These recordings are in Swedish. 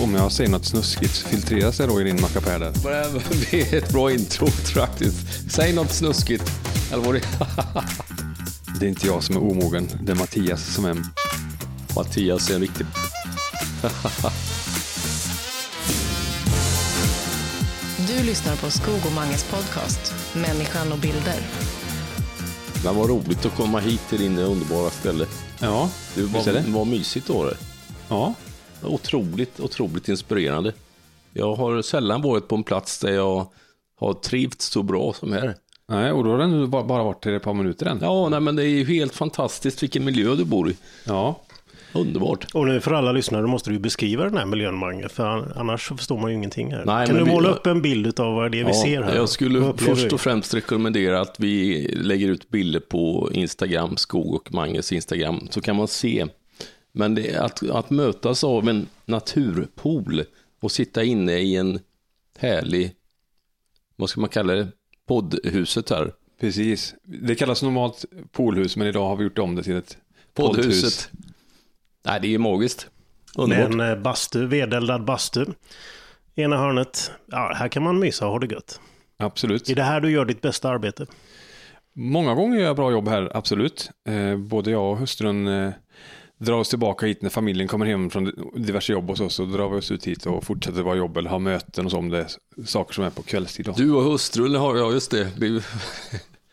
på. Om jag säger något snuskigt så filtreras det då i din mackapär där. Det är ett bra intro faktiskt. Säg något snuskigt. Eller vad det Det är inte jag som är omogen, det är Mattias som är... Mattias är en riktig... Du lyssnar på Skog och Manges podcast Människan och bilder. Men vad roligt att komma hit till din underbara ställe. Ja, Det visst är var, det? var mysigt då det. Ja, Otroligt, otroligt inspirerande. Jag har sällan varit på en plats där jag har trivts så bra som här. nej, och då har den bara varit i ett par minuter än. Ja, nej, men det är ju helt fantastiskt vilken miljö du bor i. Ja, Underbart. Och nu för alla lyssnare måste du beskriva den här miljön, Mange, för annars så förstår man ju ingenting här. Nej, kan du vi- måla upp en bild av vad det är vi Ja, ser här? Jag skulle först vi? och främst rekommendera att vi lägger ut bilder på Instagram, Skog och Manges Instagram, så kan man se. Men det att, att mötas av en naturpool och sitta inne i en härlig, vad ska man kalla det, poddhuset här. precis. Det kallas normalt poolhus, men idag har vi gjort om det till ett poddhus. Poddhuset. Nej, det är ju magiskt. Med Underbart. en eh, bastu, vedeldad bastu. Ena hörnet, ja, här kan man mysa och ha det gött. Absolut. Är det här du gör ditt bästa arbete? Många gånger gör jag bra jobb här, absolut. Eh, både jag och hustrun eh, drar oss tillbaka hit när familjen kommer hem från diverse jobb hos oss. Så drar vi oss ut hit och fortsätter vara jobb eller ha möten och så om det är saker som är på kvällstid. Då. Du och hustrun har, ja just det. Vi-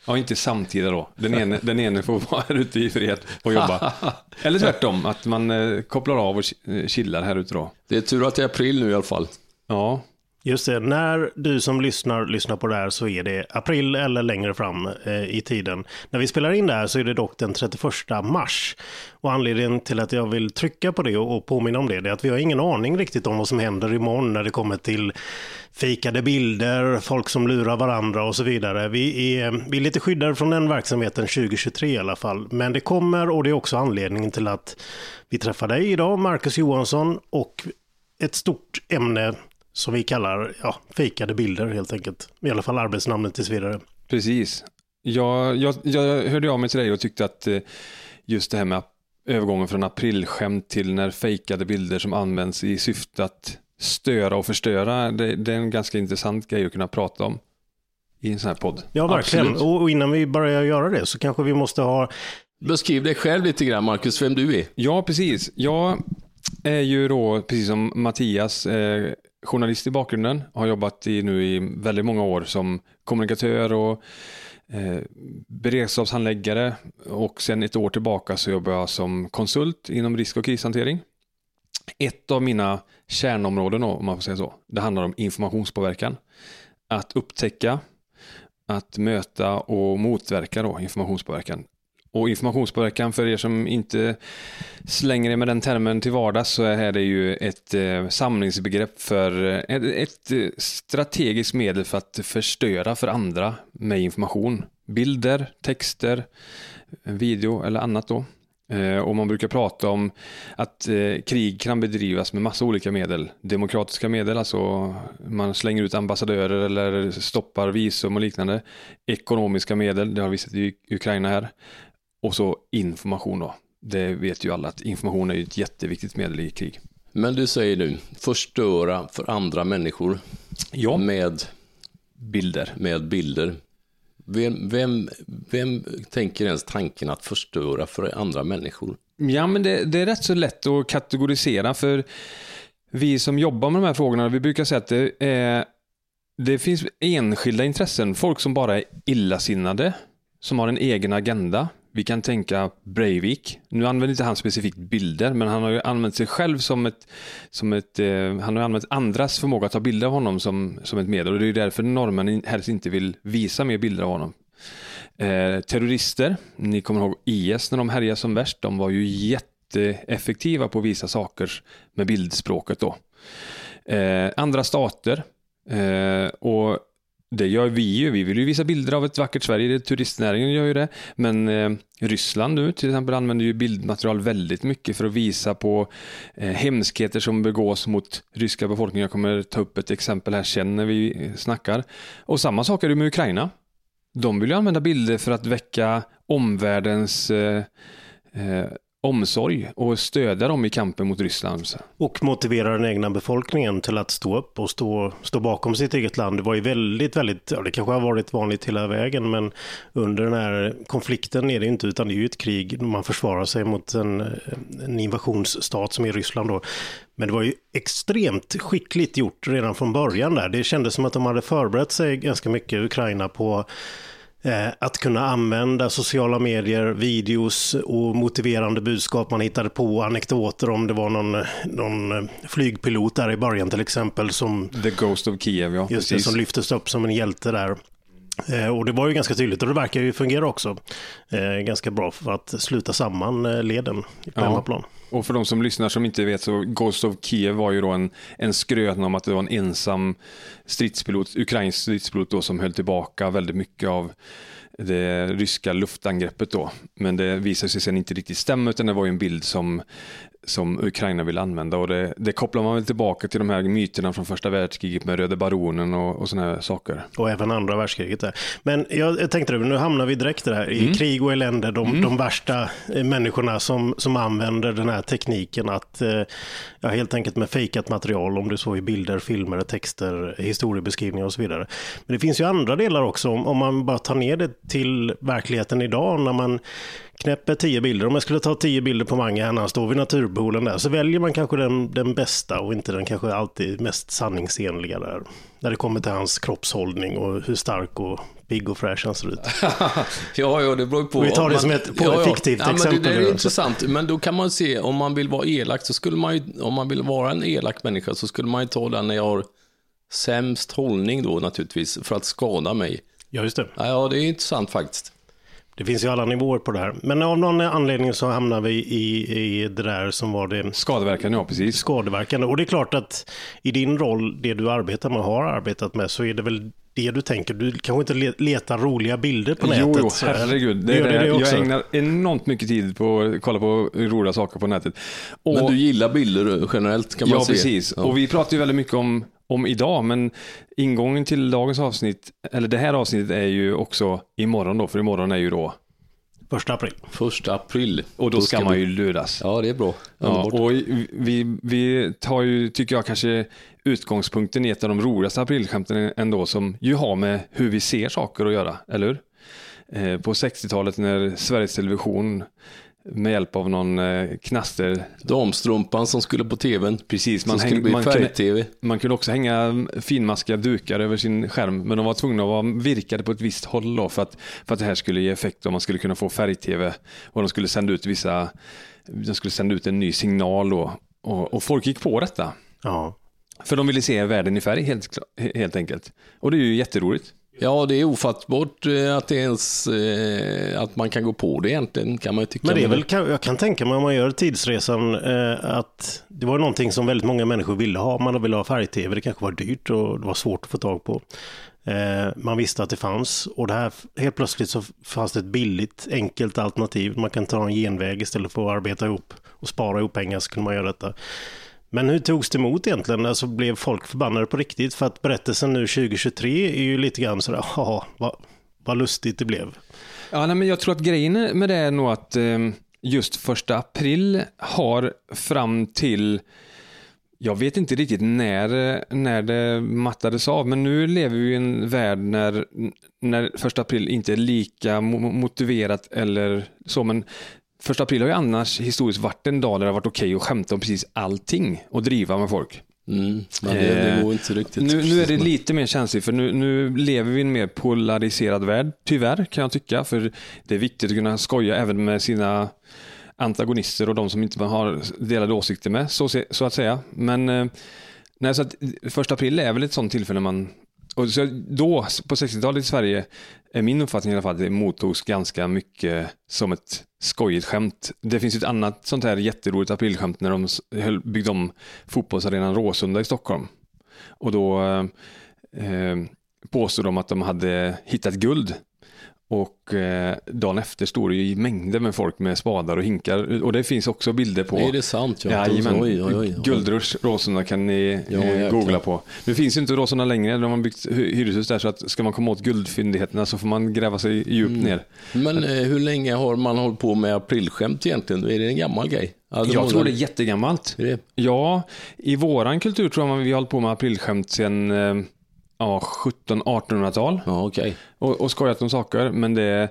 Ja, inte samtida då. Den ene, den ene får vara här ute i fred och jobba. Eller tvärtom, att man eh, kopplar av och eh, chillar här ute då. Det är tur att det är april nu i alla fall. Ja, Just det, när du som lyssnar lyssnar på det här så är det april eller längre fram eh, i tiden. När vi spelar in det här så är det dock den 31 mars. Och anledningen till att jag vill trycka på det och, och påminna om det, det är att vi har ingen aning riktigt om vad som händer imorgon när det kommer till fikade bilder, folk som lurar varandra och så vidare. Vi är, vi är lite skyddade från den verksamheten 2023 i alla fall. Men det kommer och det är också anledningen till att vi träffar dig idag, Marcus Johansson, och ett stort ämne som vi kallar ja, fejkade bilder helt enkelt. I alla fall arbetsnamnet tills vidare. precis. Jag, jag, jag hörde av mig till dig och tyckte att eh, just det här med övergången från aprilskämt till när fejkade bilder som används i syfte att störa och förstöra, det, det är en ganska intressant grej att kunna prata om i en sån här podd. Ja, verkligen. Och, och innan vi börjar göra det så kanske vi måste ha... Beskriv dig själv lite grann, Marcus, vem du är. Ja, precis. Jag är ju då, precis som Mattias, eh, journalist i bakgrunden. Har jobbat i, nu i väldigt många år som kommunikatör och eh, beredskapshandläggare. Och sen ett år tillbaka så jobbar jag som konsult inom risk och krishantering. Ett av mina kärnområden, då, om man får säga så, det handlar om informationspåverkan. Att upptäcka, att möta och motverka då informationspåverkan. Och informationspåverkan, för er som inte slänger er med den termen till vardags, så är det ju ett eh, samlingsbegrepp för eh, ett, eh, strategiskt medel för att förstöra för andra med information. Bilder, texter, video eller annat då. Och man brukar prata om att krig kan bedrivas med massa olika medel. Demokratiska medel, alltså man slänger ut ambassadörer eller stoppar visum och liknande. Ekonomiska medel, det har vi sett i Ukraina här. Och så information då. Det vet ju alla att information är ju ett jätteviktigt medel i krig. Men du säger nu, förstöra för andra människor Ja. med, Bilder. med bilder. Vem, vem, vem tänker ens tanken att förstöra för andra människor? Ja, men det, det är rätt så lätt att kategorisera för vi som jobbar med de här frågorna, vi brukar säga att det, är, det finns enskilda intressen, folk som bara är illasinnade, som har en egen agenda. Vi kan tänka Breivik. Nu använder inte han specifikt bilder, men han har ju använt sig själv som ett, som ett eh, han har använt andras förmåga att ta bilder av honom som, som ett medel och det är ju därför norrmännen helst inte vill visa mer bilder av honom. Eh, terrorister, ni kommer ihåg IS när de härjade som värst, de var ju jätteeffektiva på att visa saker med bildspråket då. Eh, andra stater, eh, och det gör vi ju, vi vill ju visa bilder av ett vackert Sverige, det, turistnäringen gör ju det, men eh, Ryssland nu till exempel använder ju bildmaterial väldigt mycket för att visa på eh, hemskheter som begås mot ryska befolkningen. Jag kommer ta upp ett exempel här sen när vi snackar. Och samma sak är det med Ukraina. De vill ju använda bilder för att väcka omvärldens eh, eh, omsorg och stödja dem i kampen mot Ryssland. Och motivera den egna befolkningen till att stå upp och stå, stå bakom sitt eget land. Det var ju väldigt, väldigt, ja, det kanske har varit vanligt hela vägen, men under den här konflikten är det inte, utan det är ju ett krig. Man försvarar sig mot en, en invasionsstat som är Ryssland då. Men det var ju extremt skickligt gjort redan från början där. Det kändes som att de hade förberett sig ganska mycket, Ukraina, på att kunna använda sociala medier, videos och motiverande budskap man hittade på, anekdoter om det var någon, någon flygpilot där i början till exempel som... The Ghost of Kiev, ja. Just det, som lyftes upp som en hjälte där. Eh, och det var ju ganska tydligt och det verkar ju fungera också. Eh, ganska bra för att sluta samman leden på ja. hemmaplan. Och för de som lyssnar som inte vet så Ghost of Kiev var ju då en, en skröna om att det var en ensam stridspilot, ukrainsk stridspilot då som höll tillbaka väldigt mycket av det ryska luftangreppet då. Men det visade sig sen inte riktigt stämma utan det var ju en bild som som Ukraina vill använda och det, det, kopplar man väl tillbaka till de här myterna från första världskriget med Röde Baronen och, och sådana här saker. Och även andra världskriget där. Men jag, tänkte, nu hamnar vi direkt där i mm. krig och elände, de, mm. de värsta eh, människorna som, som använder den här tekniken att, eh, ja, helt enkelt med fejkat material, om det så är bilder, filmer, texter, historiebeskrivningar och så vidare. Men det finns ju andra delar också, om, om man bara tar ner det till verkligheten idag, när man knäpper tio bilder. Om jag skulle ta tio bilder på Mange här när han står vid naturpoolen där så väljer man kanske den, den bästa och inte den kanske alltid mest sanningsenliga där. När det kommer till hans kroppshållning och hur stark och pigg och fräsch han ser ut. ja, ja, det beror på. vi tar det som ett ja, fiktivt ja, exempel. Det, det är intressant, men då kan man se om man vill vara elak så skulle man ju, om man vill vara en elak människa så skulle man ju ta den när jag har sämst hållning då naturligtvis för att skada mig. Ja, just det. Ja, det är intressant faktiskt. Det finns ju alla nivåer på det här. Men av någon anledning så hamnar vi i, i det där som var det... Skadeverkande, ja precis. Skadeverkande. Och det är klart att i din roll, det du arbetar med och har arbetat med, så är det väl det du tänker. Du kanske inte letar roliga bilder på nätet. Jo, herregud. Det, det, det, det jag ägnar enormt mycket tid på att kolla på roliga saker på nätet. Och, Men du gillar bilder generellt kan man ja, se. Precis. Ja, precis. Och vi pratar ju väldigt mycket om om idag, men ingången till dagens avsnitt, eller det här avsnittet är ju också imorgon då, för imorgon är ju då Första april. Första april. Och då, då ska, ska, man ju luras. Ja, det är bra. Ja, och vi, vi tar ju, tycker jag, kanske utgångspunkten i ett av de roligaste aprilskämten ändå, som ju har med hur vi ser saker att göra, eller hur? Eh, på 60-talet när Sveriges Television med hjälp av någon eh, knaster. Damstrumpan som skulle på tvn. Precis, man, häng, bli man, kunde, man kunde också hänga finmaskiga dukar över sin skärm, men de var tvungna att vara virkade på ett visst håll då för att, för att det här skulle ge effekt och man skulle kunna få färg-tv och de skulle sända ut vissa, de skulle sända ut en ny signal då och, och folk gick på detta. Ja. För de ville se världen i färg helt, helt enkelt. Och det är ju jätteroligt. Ja, det är ofattbart eh, att, det ens, eh, att man kan gå på det egentligen, kan man ju tycka. Men det är väl, jag kan tänka mig om man gör tidsresan, eh, att det var någonting som väldigt många människor ville ha. Man ville ha färg-tv, det kanske var dyrt och det var svårt att få tag på. Man visste att det fanns och det här, helt plötsligt så fanns det ett billigt, enkelt alternativ. Man kan ta en genväg istället för att arbeta ihop och spara ihop pengar så kunde man göra detta. Men hur togs det emot egentligen? Alltså blev folk förbannade på riktigt? För att berättelsen nu 2023 är ju lite grann sådär, ja, vad, vad lustigt det blev. Ja, nej, men jag tror att grejen med det är nog att eh, just första april har fram till jag vet inte riktigt när, när det mattades av, men nu lever vi i en värld när, när första april inte är lika motiverat eller så, men Första april har ju annars historiskt varit en dag där det har varit okej okay att skämta om precis allting och driva med folk. Mm, men det, det går inte riktigt. Nu, nu, är det lite mer känsligt för nu, nu, lever vi i en mer polariserad värld, tyvärr kan jag tycka. För det är viktigt att kunna skoja även med sina antagonister och de som inte har delade åsikter med, så, så att säga. Men eh, nej, så att första april är väl ett sånt tillfälle man och så då, på 60-talet i Sverige, är min uppfattning i alla fall att det mottogs ganska mycket som ett skojigt skämt. Det finns ett annat sånt här jätteroligt aprilskämt när de byggde om fotbollsarenan Råsunda i Stockholm. Och då eh, eh påstod de att de hade hittat guld. Och eh, dagen efter står det ju mängder med folk med spadar och hinkar. Och det finns också bilder på. Är det sant? Ja, Jajamän. oj, oj, oj. Guldrush Råsunda kan ni Ja, eh, googla på. Nu finns ju inte Råsunda längre, de har byggt hy- hyreshus där så att ska man komma åt guldfyndigheterna så får man gräva sig djupt Mm. ner. Men eh, hur länge har man hållit på med aprilskämt egentligen? Är det en gammal grej? Alltså, Jag tror det är jättegammalt. Är det? Ja, i våran kultur tror jag vi har hållit på med aprilskämt sedan eh, ja, 1700-1800-tal Ja, okej. och, och skojat om saker. Men det,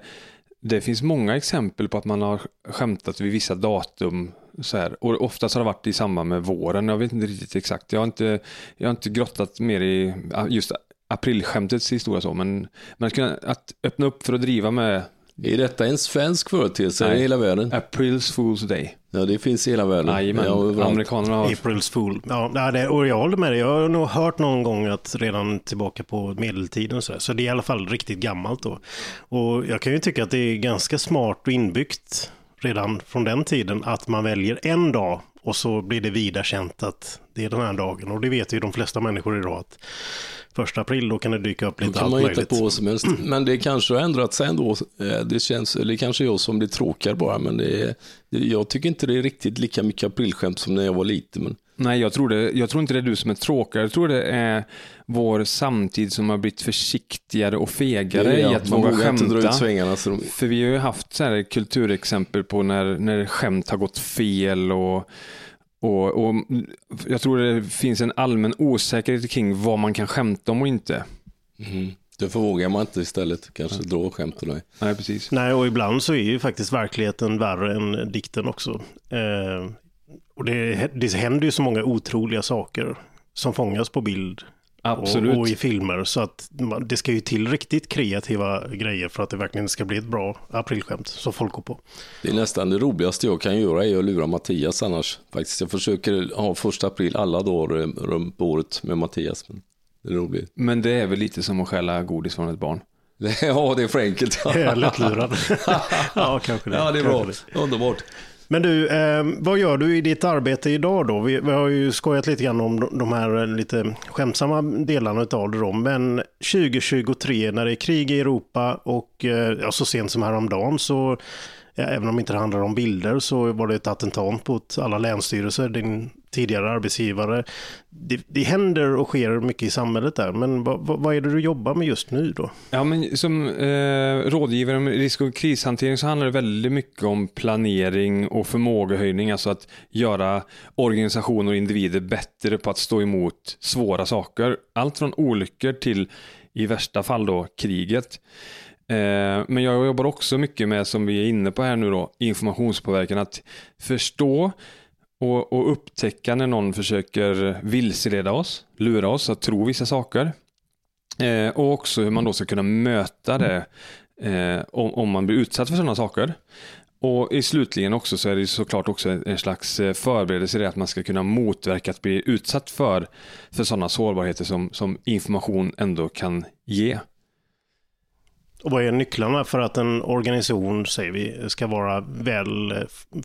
det finns många exempel på att man har skämtat vid vissa datum. Så här. Och oftast har det varit i samband med våren. Jag vet inte riktigt exakt. Jag har inte, jag har inte grottat mer i just aprilskämtets historia så. Men, men att, kunna, att öppna upp för att driva med Är detta en svensk företeelse Nej. i hela världen? April's Fool's Day. Ja, det finns i hela världen. Jajamän, Ja, amerikanerna har... April's Fool. Ja, det, och jag håller med dig. Jag har nog hört någon gång att redan tillbaka på medeltiden så, där. så det är i alla fall riktigt gammalt då. Och jag kan ju tycka att det är ganska smart och inbyggt redan från den tiden att man väljer en dag och så blir det vida känt att det är den här dagen. Och det vet ju de flesta människor idag att första april då kan det dyka upp Då lite kan allt man hitta på vad som helst. Men det kanske har ändrat sig ändå. Eh, Det känns, eller kanske jag som blir tråkigare bara, men det är, det, jag tycker inte det är riktigt lika mycket aprilskämt som när jag var liten. Men Nej, jag tror, det, jag tror inte det är du som är tråkigare. Jag tror det är vår samtid som har blivit försiktigare och fegare i att man våga dra skämta. ut svängarna. Så de, För vi har ju haft så här kulturexempel på när, när skämt har gått fel och, och, och jag tror det finns en allmän osäkerhet kring vad man kan skämta om och inte. mm, därför vågar man inte istället kanske dra skämt till dig. Nej, precis. Nej, och ibland så är ju faktiskt verkligheten värre än dikten också. Eh, och det, det händer ju så många otroliga saker som fångas på bild Absolut. och, och i filmer. Så att man, det ska ju till riktigt kreativa grejer för att det verkligen ska bli ett bra aprilskämt som folk går på. Det är nästan det roligaste jag kan göra är att lura Mattias annars. Faktiskt. Jag försöker ha första april alla dagar eh, runt på året med Mattias. Men det är roligt. Men det är väl lite som att stjäla godis från ett barn. Ja, det är för enkelt. Jag är Lättlurad. ja, kanske det. Ja, det är bra. Underbart. Men du, eh, vad gör du i ditt arbete idag då? Vi, vi har ju skojat lite grann om de- här eh, lite skämtsamma delarna av det då. Men 2023 när det är krig i Europa och eh, ja, så sent som häromdagen så, ja, även om inte det handlar om bilder, så var det ett attentat mot alla länsstyrelser, din tidigare arbetsgivare. Det, det händer och sker mycket i samhället där, men vad, vad, vad är det du jobbar med just nu då? Ja, men som eh, rådgivare med risk och krishantering så handlar det väldigt mycket om planering och förmågehöjning, alltså att göra organisationer och individer bättre på att stå emot svåra saker. Allt från olyckor till i värsta fall då kriget. Eh, men jag jobbar också mycket med, som vi är inne på här nu då, informationspåverkan. Att förstå och, och upptäcka när någon försöker vilseleda oss, lura oss att tro vissa saker. Eh, och också hur man då ska kunna möta det eh, om, om man blir utsatt för sådana saker. Och i slutligen också så är det såklart också en slags eh, förberedelse i det att man ska kunna motverka att bli utsatt för, för sådana sårbarheter som, som information ändå kan ge. Och vad är nycklarna för att en organisation, säger vi, ska vara väl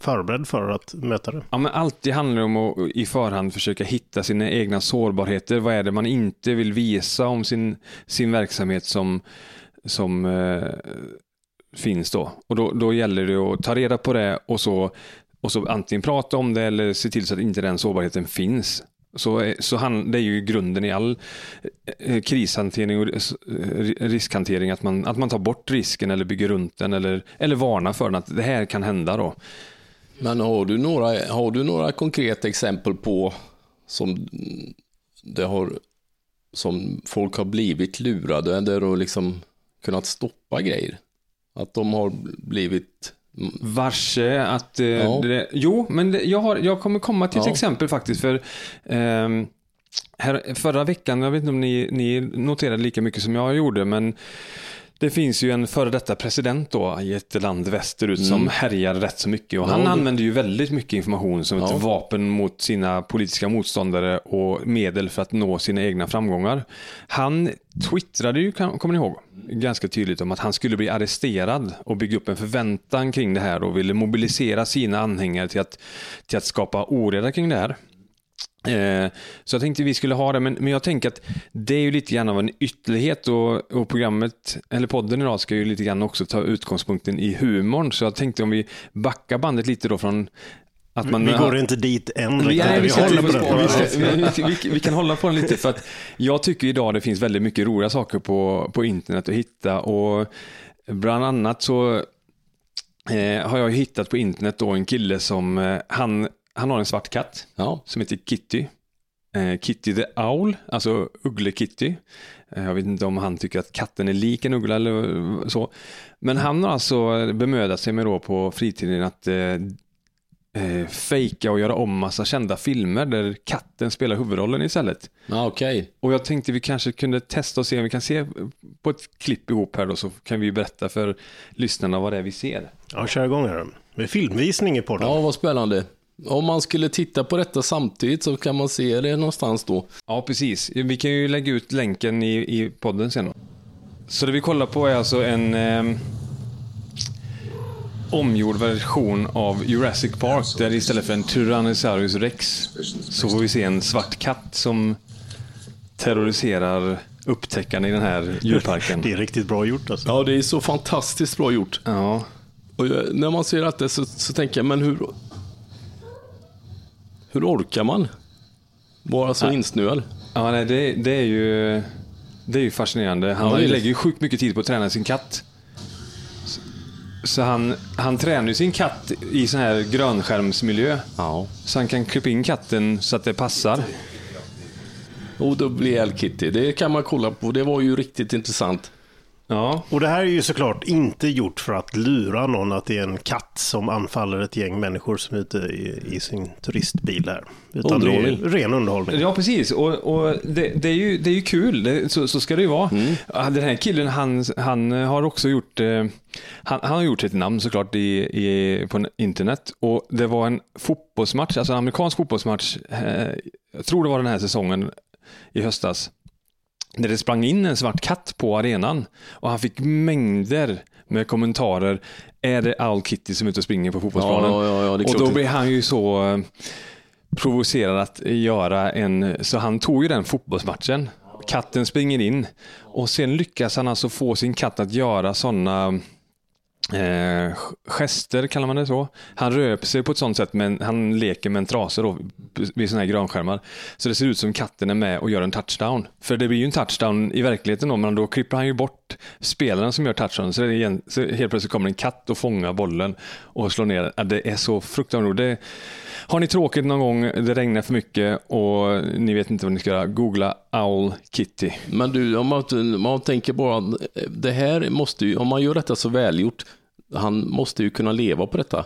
förberedd för att möta det? Ja, men alltid handlar det om att i förhand försöka hitta sina egna sårbarheter. Vad är det man inte vill visa om sin, sin verksamhet som, som eh, finns då? Och då, då gäller det att ta reda på det och så, och så antingen prata om det eller se till så att inte den sårbarheten finns. Så, så han, det är ju grunden i all eh, krishantering och eh, riskhantering, att man, att man tar bort risken eller bygger runt den eller, eller varnar för den, att det här kan hända då. Men har du några, har du några konkreta exempel på som det har som folk har blivit lurade eller liksom kunnat stoppa grejer? Att de har blivit varse att... Eh, Ja. det, jo, men det, jag, har, jag kommer komma till ett Ja. exempel faktiskt. För ehm, här, Förra veckan, jag vet inte om ni, ni noterade lika mycket som jag gjorde, men det finns ju en före detta president då i ett land västerut som härjar rätt så mycket. Och han Mm. Ja, använder ju väldigt mycket information som Ja. ett vapen mot sina politiska motståndare och medel för att nå sina egna framgångar. Han twittrade ju, kommer ni ihåg, ganska tydligt om att han skulle bli arresterad och bygga upp en förväntan kring det här och ville mobilisera sina anhängare till att, till att skapa oreda kring det här. Eh, så jag tänkte vi skulle ha det, men, men jag tänker att det är ju lite grann av en ytterlighet och, och programmet, eller podden idag ska ju lite grann också ta utgångspunkten i humorn. Så jag tänkte om vi backar bandet lite då från att man, vi går inte dit än. vi, håller på den. vi kan hålla på den lite för att jag tycker idag det finns väldigt mycket roliga saker på, på internet att hitta och bland annat så eh, har jag hittat på internet då en kille som, eh, han, han har en svart katt Ja. som heter Kitty. Eh, Kitty the Owl, alltså Uggle-Kitty. Eh, jag vet inte om han tycker att katten är lik en uggla eller så. Men han har alltså bemödat sig med då på fritiden att eh, eh, fejka och göra om massa kända filmer där katten spelar huvudrollen istället. Ja, okej. Och jag tänkte vi kanske kunde testa och se om vi kan se på ett klipp ihop här då så kan vi berätta för lyssnarna vad det är vi ser. Ja, kör igång här. Med filmvisning i podden. Ja, vad spännande. Om man skulle titta på detta samtidigt så kan man se det någonstans då. Ja, precis. Vi kan ju lägga ut länken i, i podden sen. Så det vi kollar på är alltså en eh, omgjord version av Jurassic Park där istället för en Tyrannosaurus rex så får vi se en svart katt som terroriserar upptäckarna i den här djurparken. Det är riktigt bra gjort alltså. Ja, det är så fantastiskt bra gjort. Ja, Och jag- när man ser detta så, så tänker jag, men hur... Hur orkar man? Vara så insnöad? ja nej, det, det är ju det är ju fascinerande. Han Ja, lägger ju sjukt mycket tid på att träna sin katt. Så- Så han, han tränar ju sin katt i sån här grönskärmsmiljö. Ja. Så han kan klippa in katten så att det passar. Och då blir Kitty. Det kan man kolla på. Det var ju riktigt intressant. Ja, Och det här är ju såklart inte gjort för att lura någon att det är en katt som anfaller ett gäng människor som är ute i, i sin turistbil här. Utan det är ren underhållning. ja precis. Och, och det, det, är ju, det är ju kul. Det, så, så ska det ju vara. Ja, Den här killen, han, han har också gjort eh, han, han har gjort ett namn såklart i, i, på internet. Och det var en fotbollsmatch, alltså en amerikansk fotbollsmatch. Eh, jag tror det var den här säsongen i höstas. Där det sprang in en svart katt på arenan. Och han fick mängder med kommentarer. Är det Owl Kitty som är ute och springer på fotbollsplanen? Ja, ja, ja, och då blev han ju så eh, provocerad att göra en, så han tog ju den fotbollsmatchen. Katten springer in och sen lyckas han alltså få sin katt att göra sådana eh, gester, kallar man det så. Han röper sig på ett sånt sätt, men han leker med en trasa då, vid sådana här grönskärmar. Så det ser ut som katten är med och gör en touchdown. För det blir ju en touchdown i verkligheten då, men då klipper han ju bort spelaren som gör touchdown. Så, det är igen, så helt plötsligt kommer en katt och fångar bollen och slår ner. Ja, Det är så fruktansvärt. Det, har ni tråkigt någon gång, det regnar för mycket och ni vet inte vad ni ska göra, googla Owl Kitty. Men du, om man, om man tänker bara, det här måste ju, om man gör detta så välgjort, han måste ju kunna leva på detta.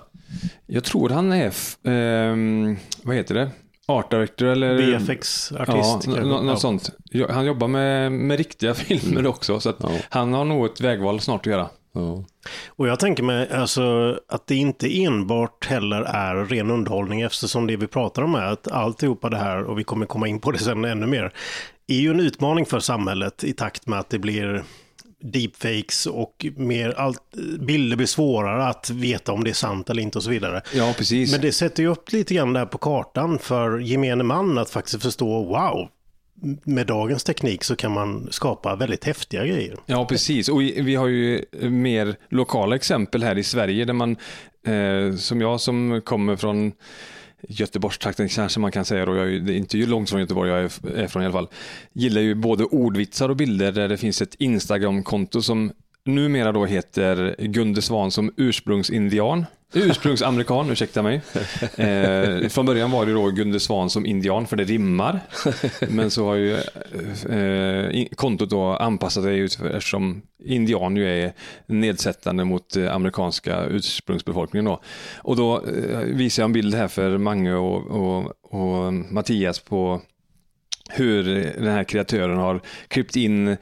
Jag tror han är, ehm, vad heter det? Art director eller? VFX-artist. Ja, kanske. nå- något Ja. sånt. Han jobbar med, med riktiga filmer också, så att Ja. han har nog ett vägval snart att göra. Ja. Och jag tänker mig alltså, att det inte enbart heller är ren underhållning eftersom det vi pratar om är att alltihopa det här, och vi kommer komma in på det sen ännu mer, är ju en utmaning för samhället i takt med att det blir deepfakes och mer allt, bilder blir svårare att veta om det är sant eller inte och så vidare. Ja, precis. Men det sätter ju upp lite grann där på kartan för gemene man att faktiskt förstå, wow, med dagens teknik så kan man skapa väldigt häftiga grejer. Ja, precis. Och vi har ju mer lokala exempel här i Sverige där man, eh, som jag som kommer från Göteborgstrakten kanske man kan säga då, jag är, ju- det är inte ju långt från Göteborg jag är, är från i alla fall, gillar ju både ordvitsar och bilder där det finns ett Instagram-konto som numera då heter Gunde Svan som ursprungsindian. Ursprungsamerikan, ursäkta mig. Eh, från början var det då Gunde Svan som indian, för det rimmar. Men så har ju eh, kontot då anpassat sig eftersom indian ju är nedsättande mot eh, amerikanska ursprungsbefolkningen. Då. Och då eh, visar jag en bild här för Mange och, och, och Mattias på hur den här kreatören har klippt in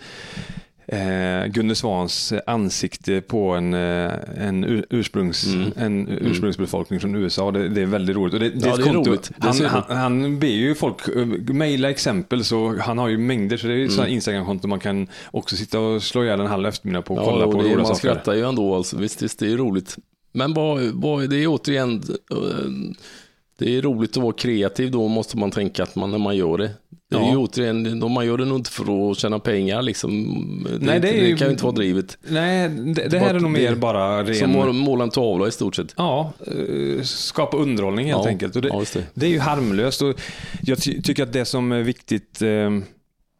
eh, Gunde Svans ansikte på en, eh, en, ur, ursprungs, en ursprungsbefolkning från USA. Det, det är väldigt roligt. Och det, det Ja, ett det är roligt. Han, han, han ber ju folk eh, mejla exempel, så han har ju mängder. Så det är ju mm. Instagram-konto man kan också sitta och slå ihjäl en halv eftermiddag på och Ja, kolla och på det, roliga man saker. skrattar ju ändå alltså. Visst, visst, det är roligt. Men vad, vad, det är återigen, eh, det är roligt att vara kreativ, då måste man tänka att man när man gör det. Det är Ja. ju återigen, man gör det nog inte för att tjäna pengar liksom. Det, Nej, det är det ju- kan ju inte vara drivet. Nej, det, det här är nog mer bara ren... Som måla- måla en tavla i stort sett. Ja, eh, skapa underhållning helt Ja, enkelt. Och det, ja, det är ju harmlöst. Och jag ty tycker att det som är viktigt eh,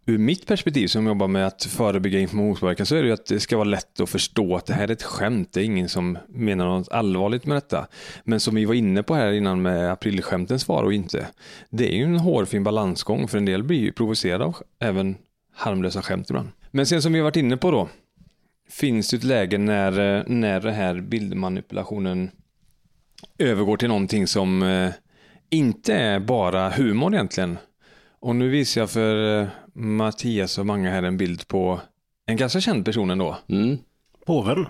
ur mitt perspektiv som jobbar med att förebygga informationspåverkan så är det ju att det ska vara lätt att förstå att det här är ett skämt. Det är ingen som menar något allvarligt med detta. Men som vi var inne på här innan med aprilskämtens vara och inte. Det är ju en hårfin balansgång för en del blir ju provocerade av även harmlösa skämt ibland. Men sen som vi har varit inne på då finns det ett läge när, när det här bildmanipulationen övergår till någonting som eh, inte är bara humor egentligen. Och nu visar jag för eh, Mattias och många här en bild på en ganska känd person ändå. Mm. Påven.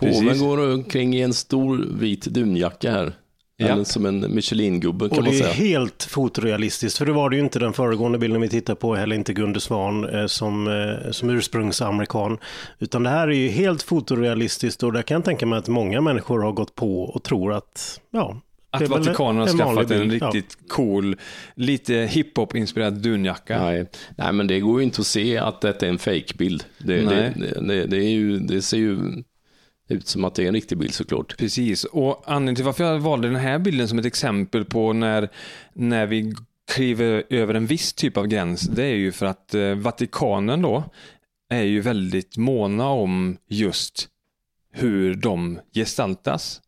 Precis. Påven går omkring i en stor vit dunjacka här. Ja. Eller som en Michelin-gubbe kan Och man det är säga. helt fotorealistiskt, för det var det ju inte den föregående bilden vi tittar på, heller inte Gunde Svan eh, som, eh, som ursprungsamerikan. Utan det här är ju helt fotorealistiskt och där kan jag tänka mig att många människor har gått på och tror att, ja, Att Vatikanen har skaffat en bild. Ja. riktigt cool, lite hiphop-inspirerad dunjacka. Nej. Nej, men det går ju inte att se att detta är en fake-bild. Det, det, Nej. det, det, det, är ju, det ser ju ut som att det är en riktig bild såklart. Precis, och anledningen till varför jag valde den här bilden som ett exempel på när, när vi kliver över en viss typ av gräns, det är ju för att eh, Vatikanen då är ju väldigt måna om just hur de gestaltas.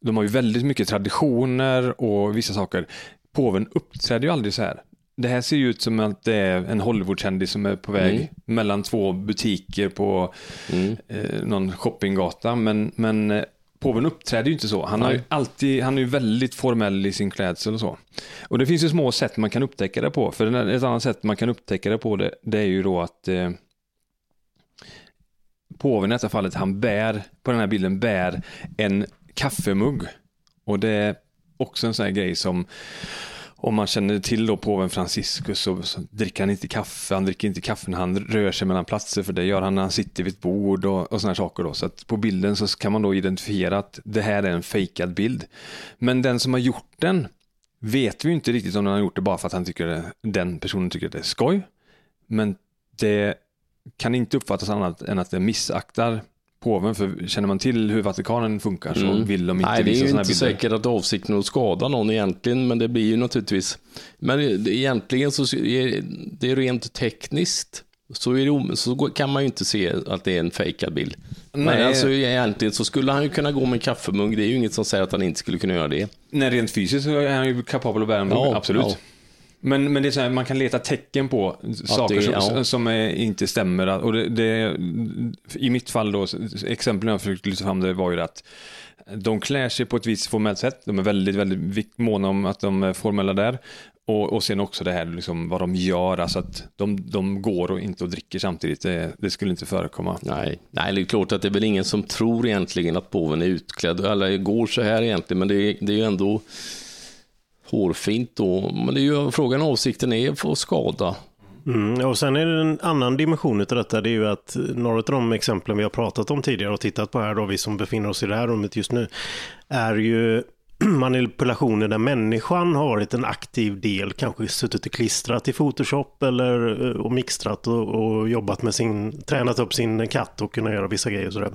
De har ju väldigt mycket traditioner och vissa saker. Påven uppträder ju aldrig så här. Det här ser ju ut som att det är en Hollywoodkändis som är på väg Mm. mellan två butiker på Mm. eh, någon shoppinggata. Men, men eh, påven uppträder ju inte så. Han, har ju alltid, han är ju väldigt formell i sin klädsel och så. Och det finns ju små sätt man kan upptäcka det på. För ett annat sätt man kan upptäcka det på det, det är ju då att eh, påven i detta fallet, han bär, på den här bilden, bär en kaffemugg. Och det är också en sån här grej som om man känner till då påven Franciscus så, så dricker han inte kaffe, han dricker inte kaffe när han rör sig mellan platser för det gör han när han sitter vid ett bord och, och sådana saker då. Så att på bilden så kan man då identifiera att det här är en fejkad bild. Men den som har gjort den vet vi ju inte riktigt om den har gjort det bara för att han tycker det, den personen tycker det är skoj. Men det kan inte uppfattas annat än att det missaktar påven, för känner man till hur Vatikanen funkar så Mm. vill de inte Nej, det är ju inte bilder. säkert att avsikten är att skada någon egentligen, men det blir ju naturligtvis. Men egentligen så är det rent tekniskt så, det, så kan man ju inte se att det är en fejkad bild. Nej. Men alltså egentligen så skulle han ju kunna gå med en kaffemugg. Det är ju inget som säger att han inte skulle kunna göra det. Nej, rent fysiskt så är han ju kapabel att bära en mugg, Ja, absolut. ja. Men, men det är så här, man kan leta tecken på saker det- som, ja. som är, inte stämmer. Och det, det, I mitt fall då, exemplen jag försökte lyfta fram det var ju att de klär sig på ett visst formellt sätt. De är väldigt, väldigt måna om att de är formella där. Och, och sen också det här liksom, vad de gör, alltså att de, de går och inte och dricker samtidigt. Det, det skulle inte förekomma. Nej, nej, det är klart att det är väl ingen som tror egentligen att påven är utklädd, eller går så här egentligen, men det det är ju ändå hårfint då. Men det är ju frågan avsikten är för att skada. Mm, och sen är det en annan dimension utav detta, det är ju att några av de exemplen vi har pratat om tidigare och tittat på här då, vi som befinner oss i det här rummet just nu, är ju manipulationer där människan har varit en aktiv del, kanske suttit och klistrat i Photoshop eller eh, och mixtrat och, och jobbat med sin, tränat upp sin katt och kunna göra vissa grejer och sådär.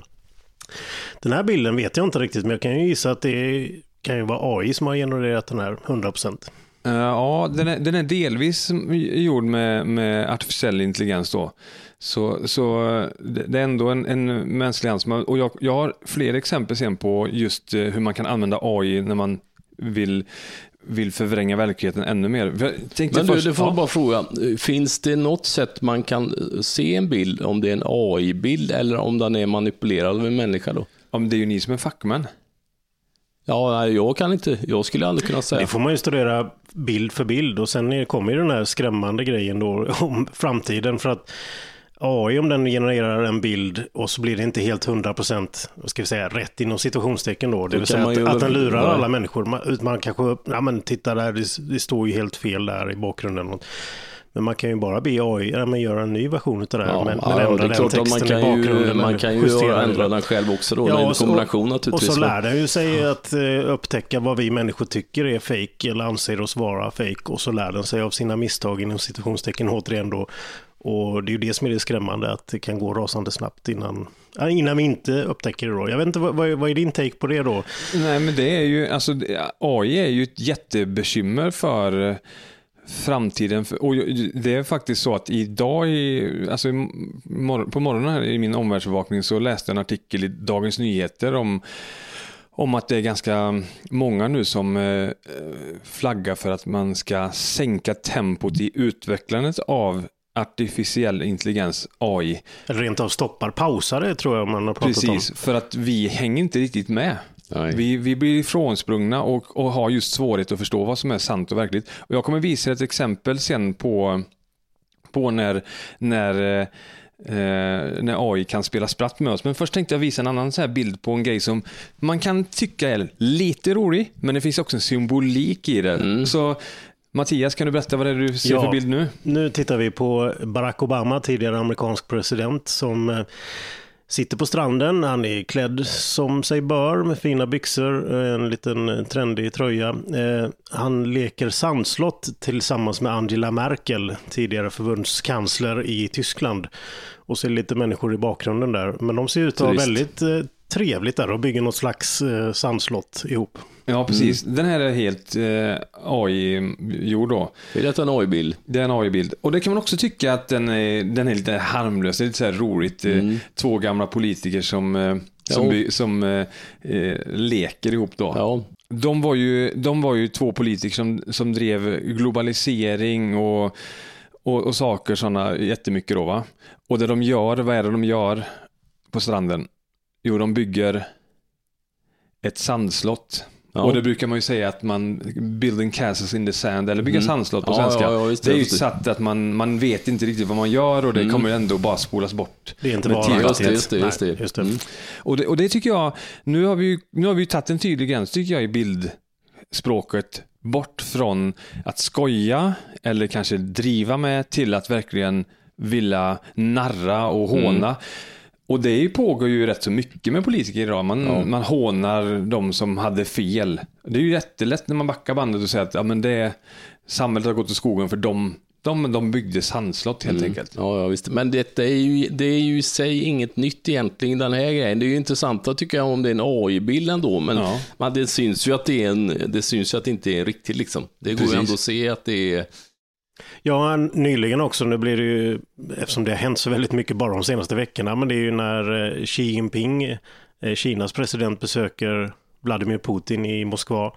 Den här bilden vet jag inte riktigt, men jag kan ju gissa att det är kan ju vara AI som har genererat den här 100%. Eh, ja, den är, den är delvis gjord med, med artificiell intelligens då. Så, så eh, det är ändå en, en mänsklig hand. har- Och jag, jag har fler exempel sen på just eh, hur man kan använda AI när man vill, vill förvränga verkligheten ännu mer. Tänkte Men du, först, du får ja. bara fråga, finns det något sätt man kan se en bild, om det är en AI-bild eller om den är manipulerad av en människa då? Ja, men det är ju ni som är fackmän. Ja, jag kan inte, jag skulle aldrig kunna säga. Det får man ju studera bild för bild och sen kommer ju den här skrämmande grejen då om framtiden för att AI om den genererar en bild och så blir det inte helt 100% vad ska vi säga, rätt inom situationstecken då. Det vill säga att, att den lurar Nej. alla människor. Man, man kanske, ja men titta där, det, det står ju helt fel där i bakgrunden. Men man kan ju bara be AI ja, men göra en ny version av det här. Ja, men, ja, men det ändra är den klart att man texten i kan ju, bakgrunden. man eller kan ju ändra den. den själv också då, Ja, och så- kombination Och naturligtvis. så va? lär den ju sig att eh, upptäcka vad vi människor tycker är fake eller anser oss vara fake och så lär den sig av sina misstag inom situationstecken återigen då. Och det är ju det som är det skrämmande, att det kan gå rasande snabbt innan, ja, innan vi inte upptäcker det då. Jag vet inte, vad, vad är- är din take på det då? Nej, men det är ju, alltså det- AI är ju ett jättebekymmer för eh, framtiden. För- Och det är faktiskt så att idag, i, alltså på morgonen här i min omvärldsbevakning så läste jag en artikel i Dagens Nyheter om om att det är ganska många nu som eh, flaggar för att man ska sänka tempot i utvecklandet av artificiell intelligens, AI. Eller rent av stoppar, pausar det tror jag man har pratat Precis, om. för att vi hänger inte riktigt med. Nej. Vi, vi blir ifrånsprungna och, och har just svårighet att förstå vad som är sant och verkligt. Och jag kommer visa ett exempel sen på, på när, när, eh, när AI kan spela spratt med oss. Men först tänkte jag visa en annan så här bild på en grej som man kan tycka är lite rolig, men det finns också en symbolik i det. Så Mattias, kan du berätta vad det är du ser Ja. för bild nu? Nu tittar vi på Barack Obama, tidigare amerikansk president, som eh, sitter på stranden. Han är klädd som sig bör med fina byxor, eh, en liten trendig tröja. Eh, Han leker sandslott tillsammans med Angela Merkel, tidigare förbundskansler i Tyskland. Och så är det lite människor i bakgrunden där. Men de ser ut att ha väldigt eh, trevligt där och bygger något slags eh, sandslott ihop. Ja, precis. Den här är helt eh, AI-gjord då. Är detta en AI-bild? Det är en AI-bild. Och det kan man också tycka att den är, den är lite harmlös. Det är lite så här roligt. eh, Två gamla politiker som, eh, som, by, som eh, eh, leker ihop då. Ja. De, var ju, de var ju två politiker som, som drev globalisering och, och, och saker sådana jättemycket då va. Och det de gör, vad är det de gör på stranden? Jo, de bygger ett sandslott. Ja. Och det brukar man ju säga att man building castles in the sand eller bygga sandslott på Mm. Ja, svenska. ja, det, det är ju satt att man, man vet inte riktigt vad man gör och det kommer ändå bara spolas bort. Det är inte med bara. Just det, just det, just det. Nej, just det. Mm. Och det, och det tycker jag, nu har vi ju nu har vi ju tagit en tydlig gräns tycker jag i bildspråket bort från att skoja eller kanske driva med till att verkligen vilja narra och håna. Och det pågår ju rätt så mycket med politiker idag. Man, man hånar de som hade fel. Det är ju jättelätt när man backar bandet och säger att ja, men det, samhället har gått åt skogen för de, de, de byggde sandslott helt enkelt. Ja, ja, visst. Men detta är ju, det är ju i sig inget nytt egentligen, den här grejen. Det är ju intressant att tycka om det är en AI-bild ändå, men, Ja. men det syns ju att det är en, det syns ju att det inte är riktigt liksom. Det går Precis. ju ändå att se att det är, Ja, nyligen också, nu blir det ju, eftersom det har hänt så väldigt mycket bara de senaste veckorna, men det är ju när eh, Xi Jinping, eh, Kinas president, besöker Vladimir Putin i Moskva.